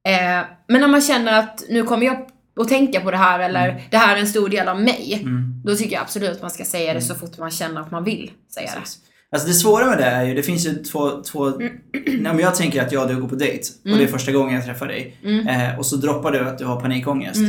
Eh, men när man känner att nu kommer jag att tänka på det här eller det här är en stor del av mig. Mm. Då tycker jag absolut man ska säga det så fort man känner att man vill säga det. Precis. Alltså det svåra med det är ju, det finns ju två, två nej, men jag tänker att jag och du går på dejt och det är första gången jag träffar dig. Eh, och så droppar du att du har panikångest.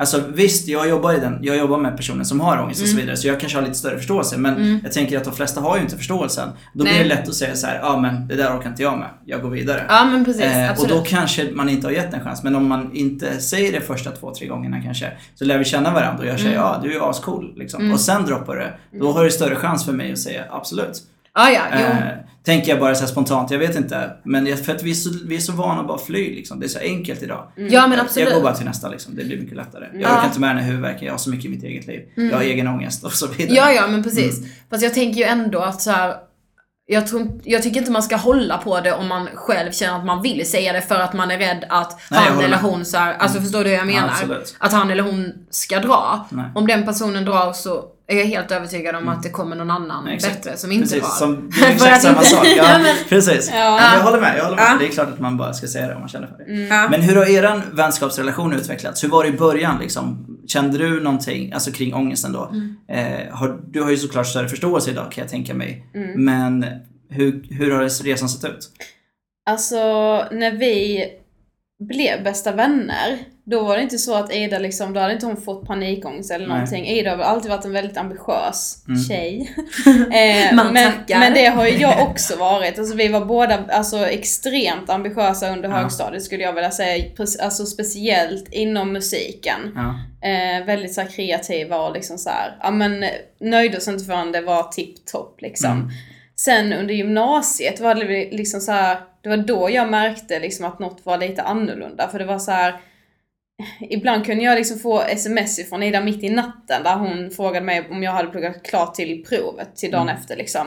Alltså visst, jag jobbar, i den, jag jobbar med personer som har ångest och så vidare så jag kanske har lite större förståelse men jag tänker att de flesta har ju inte förståelsen. Då blir Nej. det lätt att säga så ja ah, men det där orkar inte jag med, jag går vidare. Ja men precis, Eh, och absolut. då kanske man inte har gett en chans. Men om man inte säger det första två, tre gångerna kanske. Så lär vi känna varandra och jag säger ja du är ascool. Liksom. Och sen droppar det. Då har du större chans för mig att säga absolut. Ja, ja, jo. Eh, tänker jag bara så spontant, jag vet inte. Men jag, för att vi är, så, vi är så vana att bara fly liksom. Det är så enkelt idag. ja men Jag- absolut. Jag går bara till nästa liksom. Det blir mycket lättare. Jag Ja. orkar inte med den här huvudvärken, jag har så mycket i mitt eget liv. Jag har egen ångest och så vidare. Ja, ja men precis. Mm. Fast jag tänker ju ändå att så här. Jag, tror, jag tycker inte man ska hålla på det om man själv känner att man vill säga det för att man är rädd att Nej, han eller. Mm. hon så här, alltså förstår du hur jag menar? absolut. att han eller hon ska dra. Nej. Om den personen drar så är jag helt övertygad om att det kommer någon annan Nej, bättre som inte Precis, drar. som, det är exakt samma sak. Ja, Ja, men- precis. Ja. Men jag håller med, jag håller med. Ja. Det är klart att man bara ska säga det om man känner för det. Ja. Men hur har eran vänskapsrelation utvecklats? Hur var det i början liksom? Kände du någonting, alltså kring ångesten då? Mm. Eh, har, du har ju såklart större förståelse idag kan jag tänka mig. Mm. Men hur, hur har resan sett ut? Alltså, när vi blev bästa vänner, då var det inte så att Ida liksom, då hade inte hon fått panikångest eller Nej. någonting. Ida har väl alltid varit en väldigt ambitiös Mm. tjej. eh, Man men, tackar. men det har ju jag också varit. Alltså vi var båda alltså, extremt ambitiösa under Ja. högstadiet skulle jag vilja säga. Alltså speciellt inom musiken. Ja. Eh, väldigt så här, kreativa och liksom så här, ja men nöjde oss inte förrän det var tipptopp liksom. Mm. Sen under gymnasiet var det liksom så här, det var då jag märkte liksom att något var lite annorlunda. För det var så här. Ibland kunde jag liksom få sms ifrån Ida mitt i natten där hon frågade mig om jag hade pluggat klart till provet till dagen efter liksom.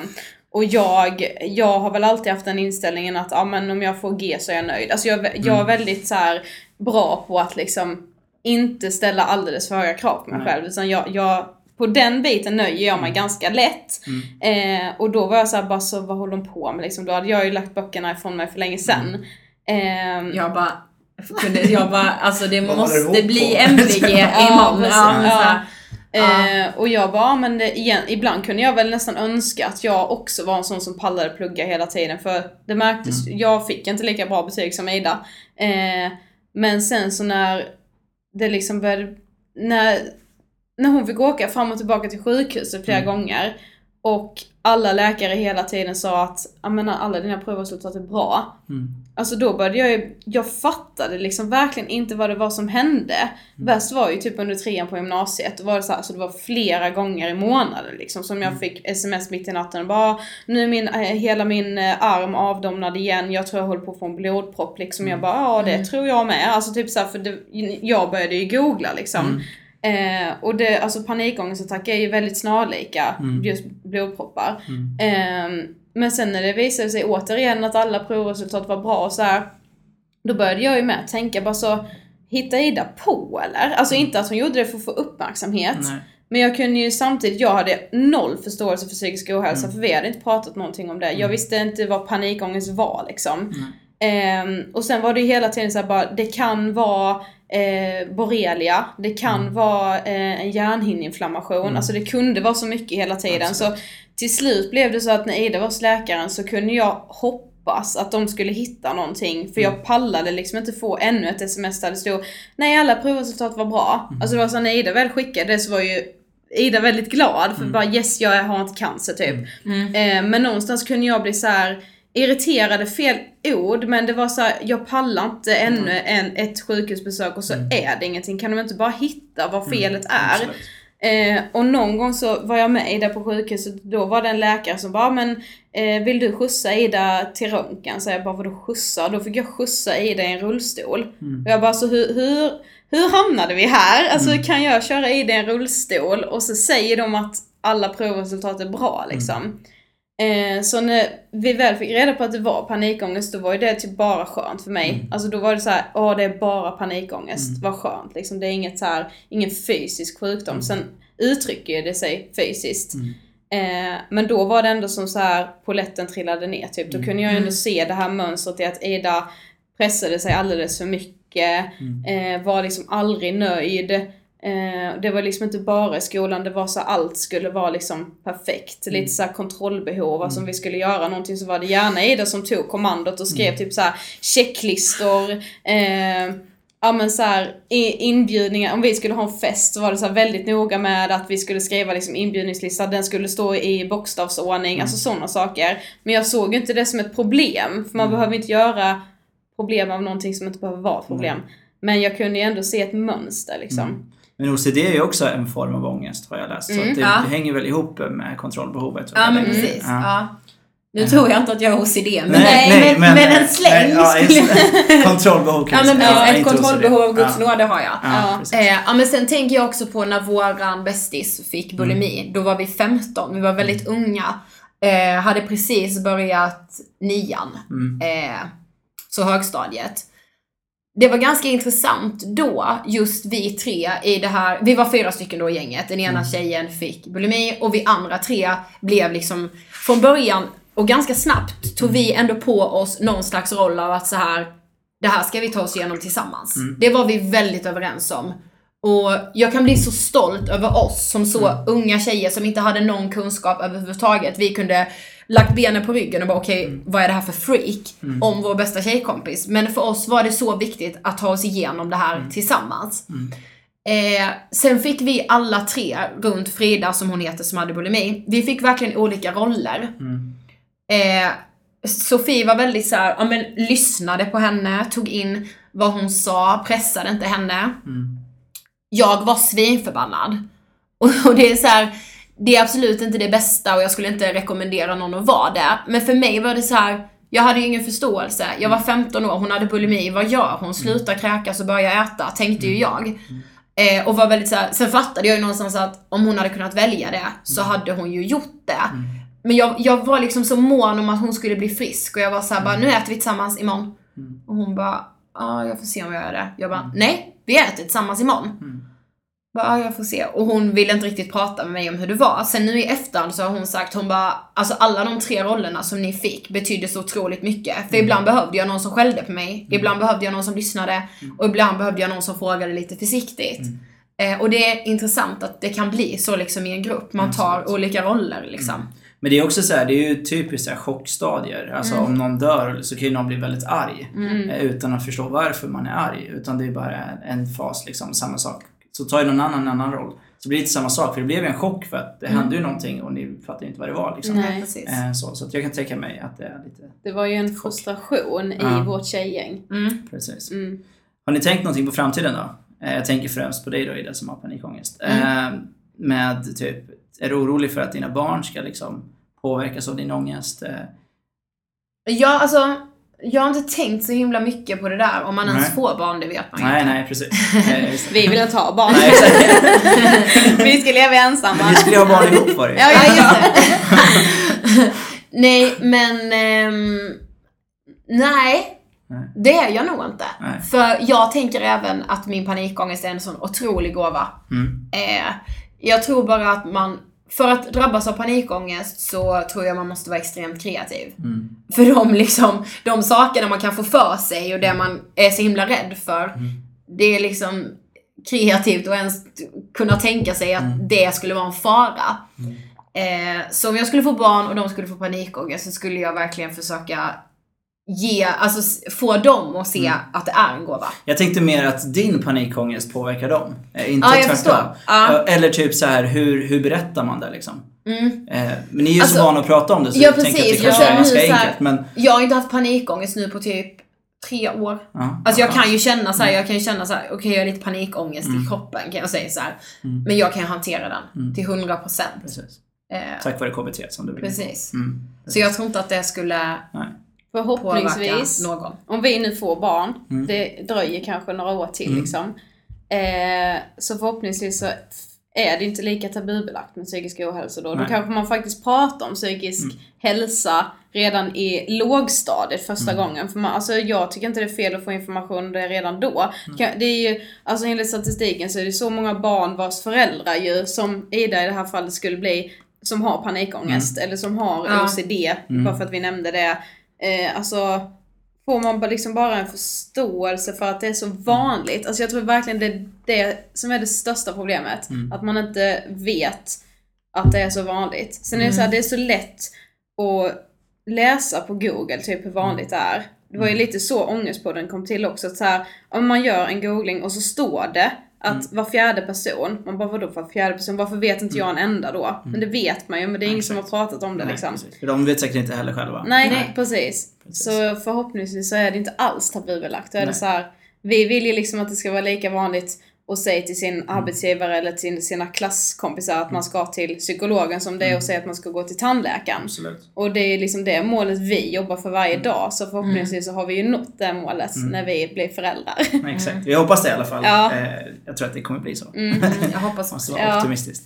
Och jag, jag har väl alltid haft den inställningen att ja, men om jag får G så är jag nöjd. Alltså jag, jag är väldigt så här bra på att liksom inte ställa alldeles för höga krav på mig Nej. själv. Utan jag, jag, på den biten nöjer jag mig ganska lätt. Eh, och då var jag så här, bara så vad håller de på med liksom? Då hade jag ju lagt böckerna ifrån mig för länge sedan. Ehm, Jag bara, kunde, jag bara, alltså det måste bli? MVG imorgon. Ja, här, Eh, och jag bara, ja, men det, igen, ibland kunde jag väl nästan önska att jag också var en sån som pallade plugga hela tiden. För det märktes, jag fick inte lika bra betyg som Ida. Eh, men sen så när det liksom började, när, när hon fick åka fram och tillbaka till sjukhuset flera gånger. Och alla läkare hela tiden sa att menar, alla dina provresultat är bra. Mm. Alltså då började jag ju, jag fattade liksom verkligen inte vad det var som hände. Mm. Värst var ju typ under trean på gymnasiet, då var det så här, alltså det var flera gånger i månaden liksom som Mm. jag fick sms mitt i natten och bara nu är min, eh, hela min eh, arm avdomnad igen, jag tror jag håller på att få en blodpropp liksom. Mm. Jag bara ja det tror jag med. Alltså typ så här, för det, jag började ju googla liksom. Mm. Eh, och det, alltså panikångestattacker är ju väldigt snarlika Mm. just blodproppar. Mm. Eh, men sen när det visade sig återigen att alla provresultat var bra och så här, då började jag ju med tänka bara så, hitta Ida på eller? Alltså inte att hon gjorde det för att få uppmärksamhet. Nej. Men jag kunde ju samtidigt, jag hade noll förståelse för psykisk ohälsa Mm. för vi hade inte pratat någonting om det. Jag visste inte vad panikångest var liksom. Mm. Ehm, och sen var det ju hela tiden så här bara, det kan vara eh, borrelia, det kan Mm. vara eh, en hjärnhinneinflammation, Mm. alltså det kunde vara så mycket hela tiden. Absolut. Så till slut blev det så att när Ida var hos läkaren så kunde jag hoppas att de skulle hitta någonting, för Mm. jag pallade liksom inte få ännu ett sms där det stod Nej alla provresultat var bra. Mm. Alltså det var så när Ida väl skickade det så var ju Ida väldigt glad för Mm. bara yes jag har inte cancer typ. Mm. Eh, men någonstans kunde jag bli så här irriterade fel ord men det var så här, jag pallar inte ännu en, ett sjukhusbesök och så Mm. är det ingenting. Kan de inte bara hitta vad Mm. felet är? Absolut. Eh, och någon gång så var jag med Ida på sjukhuset, då var det en läkare som bara men eh, vill du skjutsa Ida till röntgen? Så jag bara vadå skjutsa? Då fick jag skjutsa Ida i en rullstol. Mm. Och jag bara så hur, hur, hur hamnade vi här? Alltså Mm. kan jag köra Ida i en rullstol och så säger de att alla provresultat är bra liksom. Eh, så när vi väl fick reda på att det var panikångest, då var ju det typ bara skönt för mig. Mm. Alltså då var det så här, åh det är bara panikångest, Mm. vad skönt. Liksom, det är inget så här, ingen fysisk sjukdom. Mm. Sen uttrycker det sig fysiskt. Mm. Eh, men då var det ändå som så här, poletten trillade ner typ. Då Mm. kunde jag ju ändå Mm. se det här mönstret i att Ida pressade sig alldeles för mycket, Mm. eh, var liksom aldrig nöjd. Eh, det var liksom inte bara i skolan, det var så allt skulle vara liksom perfekt. Mm. Lite så här kontrollbehov, alltså om vi skulle göra någonting så var det gärna Ida som tog kommandot och skrev Mm. typ så här checklistor, eh, ja men så här, i- inbjudningar, om vi skulle ha en fest så var det så här väldigt noga med att vi skulle skriva liksom inbjudningslista, den skulle stå i bokstavsordning, alltså sådana saker. Men jag såg inte det som ett problem, för man Mm. behöver inte göra problem av någonting som inte behöver vara problem. Men jag kunde ju ändå se ett mönster liksom. Mm. Men OCD är ju också en form av ångest har jag läst. så Mm, att det, ja. det hänger väl ihop med kontrollbehovet. Ja men Mm. precis. Ja. Ja. Nu tror jag inte att jag har OCD, men, Nej, nej, nej, men, men, en släng ja, skulle. Kontrollbehov Ja kan men vi säga. precis, ett kontrollbehov av Guds ja. nåde har jag. Ja, Ja. Eh, ja men sen tänker jag också på när våran bästis fick bulimi. Då var vi 15, vi var väldigt unga. Eh, hade precis börjat nian. Mm. Eh, så högstadiet. Det var ganska intressant då, just vi tre i det här, vi var fyra stycken då i gänget. Den ena Mm. tjejen fick bulimi och vi andra tre blev liksom, från början och ganska snabbt tog vi ändå på oss någon slags roll av att så här det här ska vi ta oss igenom tillsammans. Mm. Det var vi väldigt överens om. Och jag kan bli så stolt över oss som så Mm. unga tjejer som inte hade någon kunskap överhuvudtaget. Vi kunde lagt benen på ryggen och bara okej, Mm. vad är det här för freak? Om vår bästa tjejkompis. Men för oss var det så viktigt att ta oss igenom det här tillsammans. Mm. Eh, sen fick vi alla tre, runt Frida som hon heter som hade bulimi, vi fick verkligen olika roller. Mm. Eh, Sofie var väldigt så här, ja men lyssnade på henne, tog in vad hon sa, pressade inte henne. Mm. Jag var svinförbannad. Och, och det är så här, det är absolut inte det bästa och jag skulle inte rekommendera någon att vara det. Men för mig var det så här, jag hade ju ingen förståelse. Jag var 15 år, hon hade bulimi, vad gör hon? Slutar kräkas och börjar äta, tänkte ju jag. Eh, och var väldigt så här, sen fattade jag ju någonstans att om hon hade kunnat välja det så hade hon ju gjort det. Men jag, jag var liksom så mån om att hon skulle bli frisk och jag var så här, bara, nu äter vi tillsammans imorgon. Mm. Och hon bara, ja jag får se om jag gör det. Jag bara, nej, vi äter tillsammans imorgon. Mm. Bara, ja, jag får se. Och hon ville inte riktigt prata med mig om hur det var. Sen nu i efterhand så har hon sagt, hon bara, alltså alla de tre rollerna som ni fick betydde så otroligt mycket. För Mm. ibland behövde jag någon som skällde på mig, ibland behövde jag någon som lyssnade och ibland behövde jag någon som frågade lite försiktigt. Mm. Eh, och det är intressant att det kan bli så liksom i en grupp. Man tar Absolut. olika roller liksom. Men det är också så här, det är ju typiskt så här chockstadier. Alltså Mm. om någon dör så kan ju någon bli väldigt arg. Mm. eh, Utan att förstå varför man är arg. Utan det är bara en fas liksom, samma sak. Så tar ju någon annan en annan roll. så blir det inte samma sak. För det blev ju en chock för att det Mm. hände ju någonting och ni fattade inte vad det var liksom. Nej. Precis. Eh, så, så att jag kan tänka mig att det är lite, Det var ju en frustration i Ja. vårt tjejgäng. Mm. precis. Mm. Har ni tänkt någonting på framtiden då? Eh, Jag tänker främst på dig då Ida som har panikångest. Mm. Eh, Med typ, är du orolig för att dina barn ska liksom påverkas av din ångest? Ja, alltså, jag har inte tänkt så himla mycket på det där. Om man ens Nej. får barn, det vet man ju Nej, inte. nej precis. Just det. Vi vill inte ha barn. Nej, vi ska leva ensamma. Men vi skulle ha barn ihop var det. Ja, Ja, ja, just det. nej, men... nej. Nej. Det är jag nog inte. Nej. För jag tänker även att min panikångest är en sån otrolig gåva. Mm. Eh, jag tror bara att man, för att drabbas av panikångest så tror jag man måste vara extremt kreativ. Mm. För de, liksom, de sakerna man kan få för sig och det man är så himla rädd för, Mm. det är liksom kreativt att ens kunna tänka sig att Mm. det skulle vara en fara. Eh, så om jag skulle få barn och de skulle få panikångest så skulle jag verkligen försöka ge, alltså få dem att se Mm. att det är en gåva. Jag tänkte mer att din panikångest påverkar dem. Eh, Inte Ja, jag tvärtom. Eh, Eller typ så här, hur, hur berättar man det liksom? Mm. Eh, Men ni är ju Alltså, så vana att prata om det så ja, jag tänker att precis. det kanske är ganska så här- enkelt. Men, Jag har inte haft panikångest nu på typ tre år. ja, Alltså jag kan ju känna så här, jag kan ju känna så här, okej jag har lite panikångest i kroppen kan jag säga så. Mm. Men jag kan ju hantera den Mm. till 100%. Precis. Eh, Tack vare KBT som du vill. precis. Mm. Så jag tror inte att det skulle Nej. Förhoppningsvis, någon. om vi nu får barn, Mm. det dröjer kanske några år till Mm. liksom. Eh, så förhoppningsvis så är det inte lika tabubelagt med psykisk ohälsa då. Då Nej. kanske man faktiskt pratar om psykisk Mm. hälsa redan i lågstadiet första Mm. gången. För man, alltså, jag tycker inte det är fel att få information om det redan då. Mm. Det är ju, alltså enligt statistiken så är det så många barn vars föräldrar ju, som Ida i det här fallet skulle bli, som har panikångest eller som har Ja. OCD, Mm. bara för att vi nämnde det. Eh, alltså, får man bara liksom bara en förståelse för att det är så vanligt. Alltså jag tror verkligen det är det som är det största problemet. Mm. Att man inte vet att det är så vanligt. Sen är det så här, det är så lätt att läsa på google typ hur vanligt det är. Det var ju lite så ångestpodden kom till också. Att så här, om man gör en googling och så står det att var fjärde person, man bara vadå var fjärde person, varför vet inte jag en enda då? Men det vet man ju, men det är ingen som har pratat om det Nej, liksom. precis. De vet säkert inte heller själva. Nej, Nej. Precis. Precis. Så förhoppningsvis så är det inte alls tabubelagt. Då är det Nej. så här, vi vill ju liksom att det ska vara lika vanligt att säga till sin arbetsgivare eller till sina klasskompisar att man ska till psykologen som det är att säga att man ska gå till tandläkaren. Absolut. Och det är liksom det målet vi jobbar för varje dag. Så förhoppningsvis så har vi ju nått det målet när vi blir föräldrar. Exakt. Vi hoppas det i alla fall. Ja. Eh, Jag tror att det kommer bli så. Mm, jag hoppas Måste också. vara Ja. optimistiskt.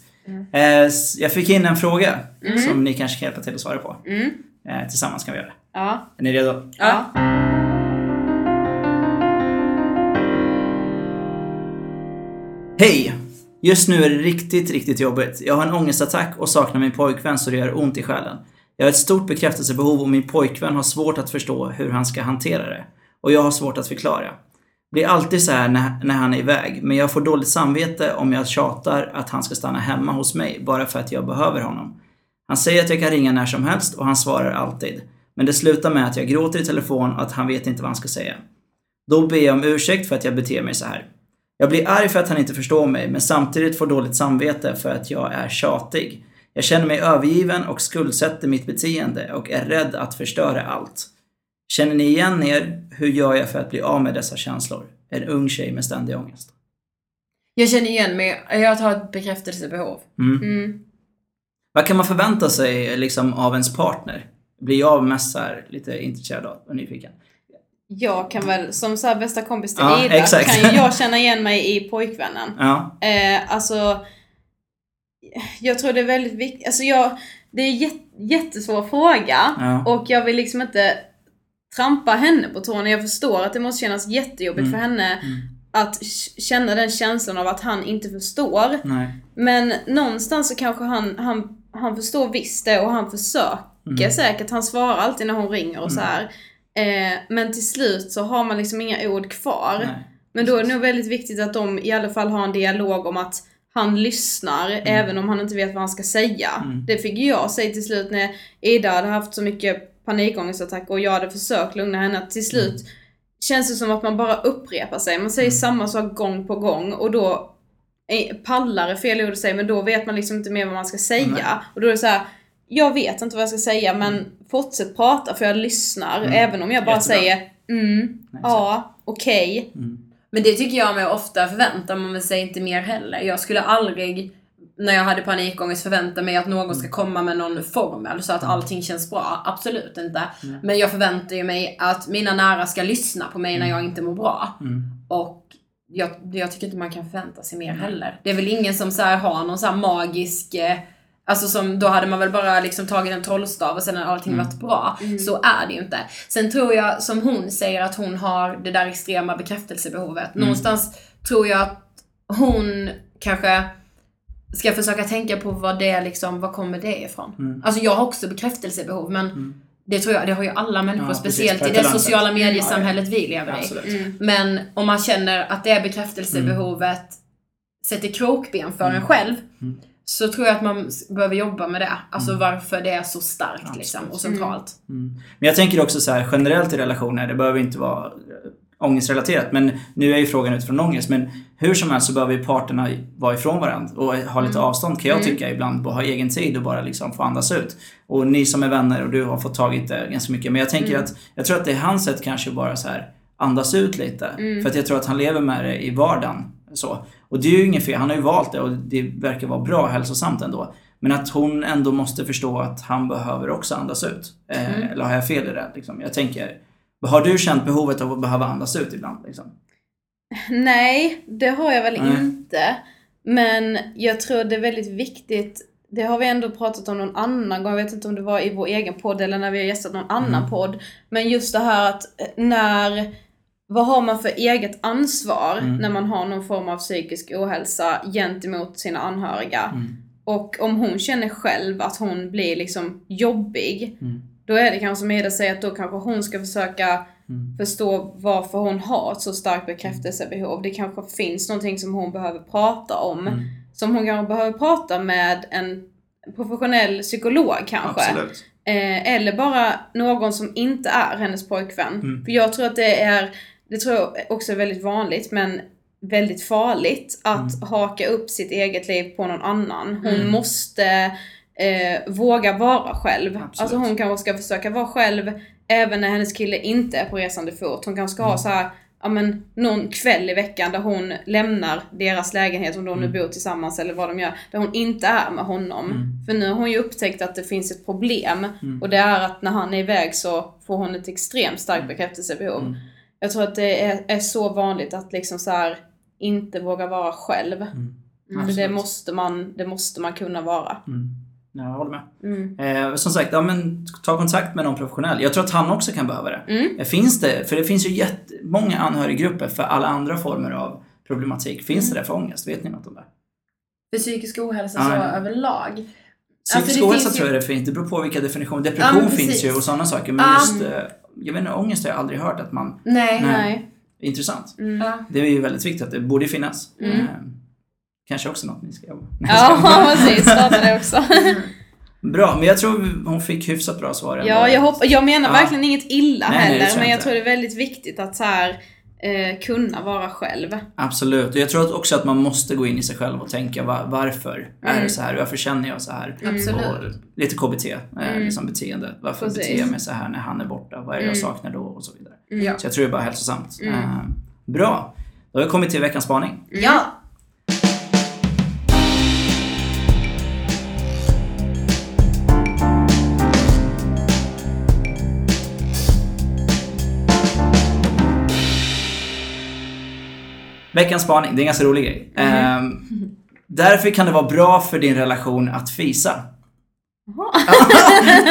Eh, s- Jag fick in en fråga som ni kanske kan hjälpa till att svara på. Mm. Eh, Tillsammans kan vi göra det. Ja. Är ni redo? Ja. Hej! Just nu är det riktigt, riktigt jobbigt. Jag har en ångestattack och saknar min pojkvän så det gör ont i själen. Jag har ett stort bekräftelsebehov och min pojkvän har svårt att förstå hur han ska hantera det. Och jag har svårt att förklara. Blir alltid så här när, när han är iväg, men jag får dåligt samvete om jag tjatar att han ska stanna hemma hos mig bara för att jag behöver honom. Han säger att jag kan ringa när som helst och han svarar alltid. Men det slutar med att jag gråter i telefon och att han vet inte vad han ska säga. Då ber jag om ursäkt för att jag beter mig så här. Jag blir arg för att han inte förstår mig, men samtidigt får dåligt samvete för att jag är tjatig. Jag känner mig övergiven och skuldsätter mitt beteende och är rädd att förstöra allt. Känner ni igen er? Hur gör jag för att bli av med dessa känslor? En ung tjej med ständig ångest. Jag känner igen mig, jag har ett bekräftelsebehov. Mm. Mm. Vad kan man förvänta sig liksom, av ens partner? Blir jag mest lite intresserad och nyfiken? Jag kan väl, som så här bästa kompis till Ja, Ida, exakt. kan ju jag känna igen mig i pojkvännen. Ja. Eh, alltså, jag tror det är väldigt viktigt. Alltså jag, det är en jät, jättesvår fråga Ja. och jag vill liksom inte trampa henne på tårna. Jag förstår att det måste kännas jättejobbigt Mm. för henne Mm. att känna den känslan av att han inte förstår. Nej. Men någonstans så kanske han, han, han förstår visst det och han försöker Mm. säkert. Han svarar alltid när hon ringer och så här. Eh, men till slut så har man liksom inga ord kvar. Nej. Men då är det nog väldigt viktigt att de i alla fall har en dialog om att han lyssnar även om han inte vet vad han ska säga. Mm. Det fick jag säga till slut när Ida hade haft så mycket panikångestattacker och jag hade försökt lugna henne. Att till slut känns det som att man bara upprepar sig. Man säger samma sak gång på gång och då pallar är fel ord att säga, men då vet man liksom inte mer vad man ska säga. Och då är det så här, jag vet inte vad jag ska säga men fortsätt prata för jag lyssnar. Mm. Även om jag bara Jättebra. säger mm, ja, okej. Men det tycker jag mig ofta förväntar man sig inte mer heller. Jag skulle aldrig, när jag hade panikångest, förvänta mig att någon ska komma med någon formel så att allting känns bra. Absolut inte. Men jag förväntar ju mig att mina nära ska lyssna på mig när jag inte mår bra. Mm. Och jag, jag tycker inte man kan förvänta sig mer heller. Det är väl ingen som så här har någon så här magisk eh, Alltså som, då hade man väl bara liksom tagit en trollstav och sen hade allting varit bra. Så är det ju inte. Sen tror jag, som hon säger, att hon har det där extrema bekräftelsebehovet. Någonstans tror jag att hon kanske ska försöka tänka på vad det är liksom, var kommer det ifrån? Alltså jag har också bekräftelsebehov men det tror jag, det har ju alla människor, Ja, speciellt i det sociala sätt. mediesamhället vi lever i. Absolut. Men om man känner att det bekräftelsebehovet sätter krokben för en själv så tror jag att man behöver jobba med det. Alltså varför det är så starkt liksom, och centralt. Men jag tänker också så här generellt i relationer, det behöver inte vara eh, ångestrelaterat. Men nu är ju frågan utifrån ångest. Men hur som helst så behöver ju parterna vara ifrån varandra och ha lite avstånd kan jag tycka ibland. Bara ha egen tid och bara liksom få andas ut. Och ni som är vänner och du har fått tagit det ganska mycket. Men jag tänker att, jag tror att det är hans sätt kanske bara så här andas ut lite. För att jag tror att han lever med det i vardagen. Så. Och det är ju inget fel, han har ju valt det och det verkar vara bra hälsosamt ändå. Men att hon ändå måste förstå att han behöver också andas ut. Eh, Eller har jag fel i det? Liksom? Jag tänker, har du känt behovet av att behöva andas ut ibland? Liksom? Nej, det har jag väl Nej. inte. Men jag tror det är väldigt viktigt det har vi ändå pratat om någon annan gång, jag vet inte om det var i vår egen podd eller när vi har gästat någon annan podd. Men just det här att eh, när, vad har man för eget ansvar när man har någon form av psykisk ohälsa gentemot sina anhöriga? Och om hon känner själv att hon blir liksom jobbig, då är det kanske som Ida säger att då kanske hon ska försöka förstå varför hon har ett så starkt bekräftelsebehov. Det kanske finns någonting som hon behöver prata om. Som hon kanske behöver prata med en professionell psykolog kanske. Absolut. Eh, eller bara någon som inte är hennes pojkvän. För jag tror att det är, det tror jag också är väldigt vanligt, men väldigt farligt att haka upp sitt eget liv på någon annan. Hon måste eh, våga vara själv. Absolut. Alltså hon kanske ska försöka vara själv även när hennes kille inte är på resande fot. Hon kanske ska ha så här ja, men, någon kväll i veckan där hon lämnar deras lägenhet, om de nu bor tillsammans eller vad de gör, där hon inte är med honom. För nu har hon ju upptäckt att det finns ett problem och det är att när han är iväg så får hon ett extremt starkt bekräftelsebehov. Jag tror att det är, är så vanligt att liksom så här inte våga vara själv. För det Absolut. måste, man, det måste man kunna vara. Ja, jag håller med. Mm. Eh, som sagt, ja, men ta kontakt med någon professionell. Jag tror att han också kan behöva det. Mm. Eh, Finns det, för det finns ju jättemånga anhöriggrupper för alla andra former av problematik. Finns Mm. det det för ångest? Vet ni något om det? För psykisk ohälsa Ja, så ja. överlag. Psykisk Alltså, det ohälsa ju- tror jag det finns. Det beror på vilka definitioner. Ja, Depression men finns ju och sådana saker. Men Ja. just, eh, jag vet inte, ångest har jag aldrig hört att man... Nej. Nej. Nej. Intressant. Ja. Det är ju väldigt viktigt att det borde finnas. Mm. Eh, kanske också något ni ska jobba med. Ja, precis. Starta det också. Bra, men jag tror hon fick hyfsat bra svar ändå. Ja, jag, hopp- jag menar Ja. verkligen inget illa Nej, nej, heller, jag men jag inte. tror det är väldigt viktigt att så här, eh, kunna vara själv. Absolut. Och jag tror också att man måste gå in i sig själv och tänka va- varför är Mm. det så här? Varför känner jag så här? Absolut. Och lite KBT, eh, liksom beteende. Varför Mm. Precis. beter jag mig så här när han är borta? Vad är det jag saknar då? Och så vidare. Ja. Så jag tror det är bara hälsosamt. Mm. Eh, bra. Då har vi kommit till veckans spaning. ja. Veckans spaning, det är en ganska rolig grej. Mhm. Eh, därför kan det vara bra för din relation att fisa.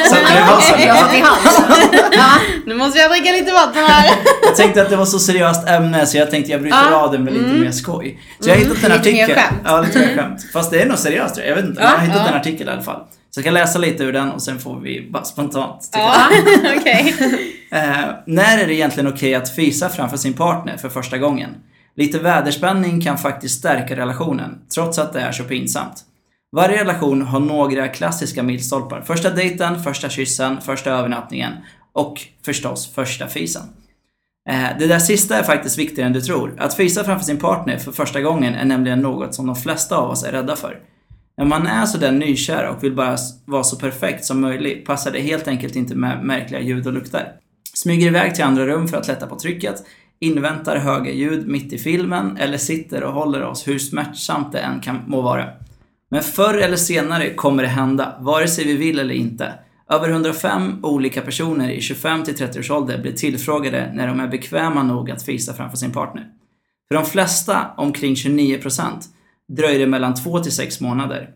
så att det var så. Jag satt i halsen. Nu måste jag dricka lite vatten här. Jag tänkte att det var så seriöst ämne så jag tänkte jag bryter Ja. av det med lite mer skoj. Så jag har hittat en Lite mer artikel. skämt. Ja, lite mer skämt. Fast det är nog seriöst tror jag. Jag vet inte. Ja. jag har hittat Ja. en artikel i alla fall. Så jag kan läsa lite ur den och sen får vi bara spontant tycka Ja, okej. Eh, när är det egentligen okej att fisa framför sin partner för första gången? Lite väderspänning kan faktiskt stärka relationen, trots att det är så pinsamt. Varje relation har några klassiska milstolpar. Första dejten, första kyssen, första övernattningen och förstås första fisen. Eh, det där sista är faktiskt viktigare än du tror. Att fisa framför sin partner för första gången är nämligen något som de flesta av oss är rädda för. När man är sådär nykär och vill bara vara så perfekt som möjligt passar det helt enkelt inte med märkliga ljud och lukter. Smyger iväg till andra rum för att lätta på trycket, inväntar höga ljud mitt i filmen eller sitter och håller oss hur smärtsamt det än kan må vara. Men förr eller senare kommer det hända, vare sig vi vill eller inte. Över 105 olika personer i 25 till 30 års ålder blir tillfrågade när de är bekväma nog att fisa framför sin partner. För de flesta, omkring 29%, dröjer det mellan 2 till 6 månader.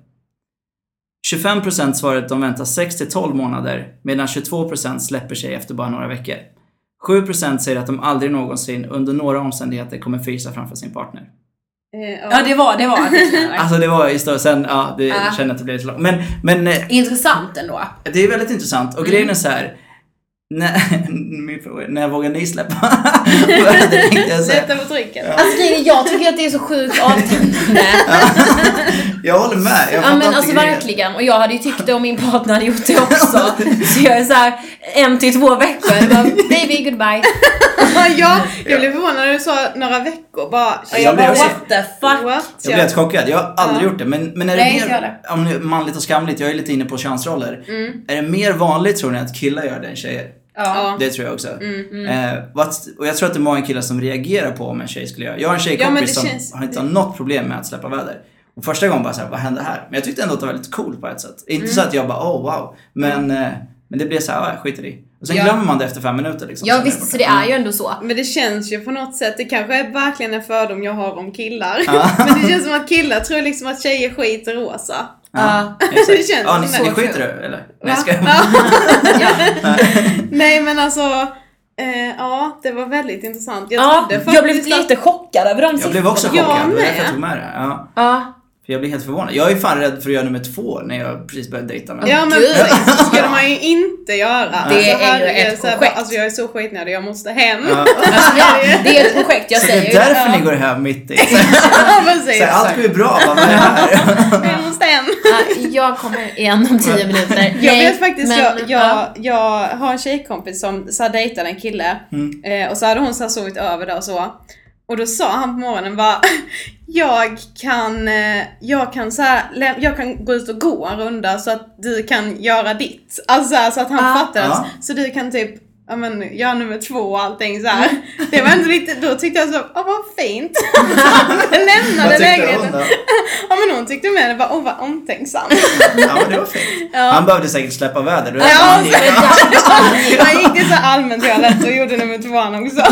25% svarar att de väntar 6 till 12 månader, medan 22% släpper sig efter bara några veckor. 7% säger att de aldrig någonsin under några omständigheter kommer fisa framför sin partner. Eh, Ja, det var, det var. Alltså det var ju större, sen, ja, det Ja. känner att det blev lite långt. Men, men eh, Intressant ändå. det är väldigt intressant och Mm. grejen är så här. När, min fråga är, när vågar ni släppa? Sätta på trycket. Alltså grejen är, jag tycker att det är så sjukt avtändande. Jag håller med. Jag Ja men alltså verkligen. Och jag hade ju tyckt det om min partner hade gjort det också. Så jag är så här en till två veckor. Bara, baby goodbye. ja, jag blev förvånad när du sa några veckor bara. Jag Jag blev bara what the fuck. What? Jag blev helt chockad. Jag har aldrig Ja. gjort det. Men, men är det Nej, mer, om nu, manligt och skamligt, jag är lite inne på könsroller. Mm. Är det mer vanligt tror ni att killar gör det än tjejer? Ja. Det tror jag också. Mm, Eh, what, och jag tror att det är många killar som reagerar på om en tjej skulle göra. Jag har en Ja, tjejkompis det som känns- har inte har något problem med att släppa väder. Och första gången bara såhär, vad hände här? Men jag tyckte ändå att det var lite coolt på ett sätt. Inte så att jag bara, oh wow. Men, eh, men det blev såhär, jag skiter i. Och sen Ja. glömmer man det efter fem minuter liksom. Ja visst, borta. så det är ju ändå så. Men det känns ju på något sätt, det kanske är verkligen en fördom jag har om killar. Ja. Men det känns som att killar tror liksom att tjejer skiter rosa. Ja, Ja. Det känns ja, ni, ni det. skiter du eller? Nej, jag Va? skojar. Ja. Nej men alltså, eh, ja det var väldigt intressant. Jag Ja, jag blev faktiskt att- lite chockad över de Jag blev också Jag chockad. Det var med. därför jag tog med det. Ja. Ja. Jag blir helt förvånad. Jag är fan rädd för att göra nummer två när jag precis börjat dejta med Ja men precis, det skulle man ju inte göra. Det är ju ett projekt. Alltså jag är så skitnödig, jag måste hem. Ja. Alltså, det är ett projekt, jag Så det säger är det. därför Ja. ni går hem mitt i. Ja, precis. Så allt går ju bra, vad är här? Jag måste hem. Ja, jag kommer igen om tio minuter. Jag vet faktiskt, men, jag, ja. jag, jag har en tjejkompis som så här, dejtade en kille Mm. eh, och så hade hon så här, sovit över där och så. Och då sa han på morgonen bara Jag kan, eh, jag kan så här, jag kan gå ut och gå en runda så att du kan göra ditt. Alltså så, här, så att han Ah. fattade. Ja. Så du kan typ Ja men göra nummer två och allting så här. Det var ändå lite, då tyckte jag så, åh vad fint. Han lämnade lägenheten. då? Ja men hon tyckte med det var, åh vad omtänksam. Ja men det var fint. Ja. Han behövde säkert släppa väder. Då Ja, han så- gick. Han gick till så allmän toalett och gjorde nummer tvåan också.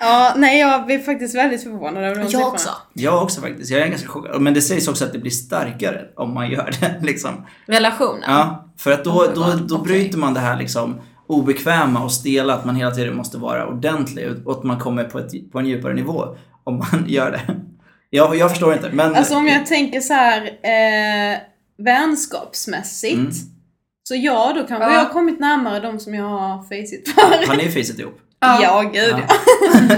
Ja, nej jag blev faktiskt väldigt förvånad över de jag siffrorna. också. Jag också faktiskt. Jag är ganska chockad. Men det sägs också att det blir starkare om man gör det. Liksom. Relationen. Ja, för att då, då, då Okej. bryter man det här liksom obekväma och stela att man hela tiden måste vara ordentlig och att man kommer på, ett, på en djupare nivå om man gör det. Jag, jag förstår inte men... Alltså om jag tänker så här eh, vänskapsmässigt. Mm. Så ja, då kanske Ja. jag har kommit närmare de som jag har fejsit för. Har ni fisit ihop? Ja, gud ja.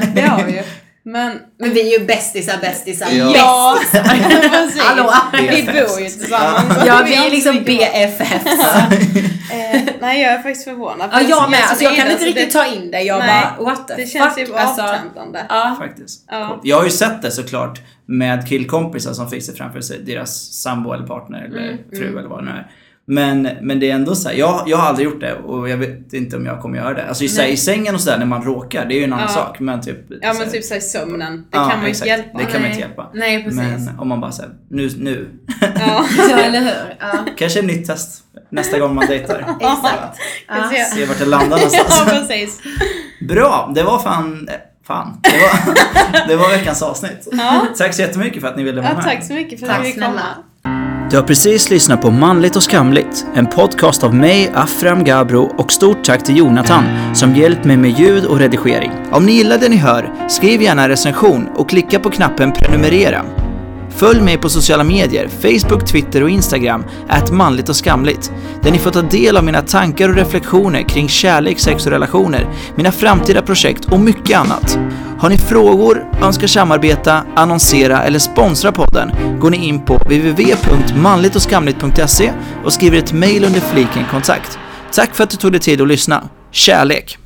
Det har vi ju. Men Men vi är ju bästisar, bästisar, Ja. ja, precis. Hallå. Vi bor ju tillsammans. Ja, vi är liksom BFFs. Eh, nej, jag är faktiskt förvånad. Ja, jag med. Alltså, jag kan inte riktigt det, ta in det. Jag Nej, bara, what the Det känns fuck? ju Alltså, avtändande. ja. Faktiskt. Ja. Jag har ju sett det såklart med killkompisar som fick sig framför sig, deras sambo eller partner eller Mm, fru eller vad det nu är. Men, men det är ändå så här, jag, jag har aldrig gjort det och jag vet inte om jag kommer göra det. Alltså i, så här, i sängen och sådär när man råkar, det är ju en annan Ja. sak. Men typ... Ja så men typ såhär sömnen. Det Ja, kan man ju inte hjälpa. Det kan man Nej. inte hjälpa. Nej, precis. Men om man bara säger nu, nu. Ja. Ja, eller hur? Ja, Kanske ett nytt test nästa gång man dejtar. exakt. Ja. se. Vart det landar någonstans. Ja precis. Bra, det var fan... eh, Fan. Det var, det var veckans avsnitt. Ja. Tack så jättemycket för att ni ville vara Ja, med. tack så mycket för att vi fick komma. Du har precis lyssnat på Manligt och skamligt, en podcast av mig, Afram Gabro och stort tack till Jonathan som hjälpt mig med ljud och redigering. Om ni gillar det ni hör, skriv gärna en recension och klicka på knappen prenumerera. Följ mig på sociala medier, Facebook, Twitter och Instagram, att manligt och skamligt, där ni får ta del av mina tankar och reflektioner kring kärlek, sex och relationer, mina framtida projekt och mycket annat. Har ni frågor, önskar samarbeta, annonsera eller sponsra podden går ni in på www.manligtochskamligt.se och skriver ett mejl under fliken kontakt. Tack för att du tog dig tid att lyssna. Kärlek!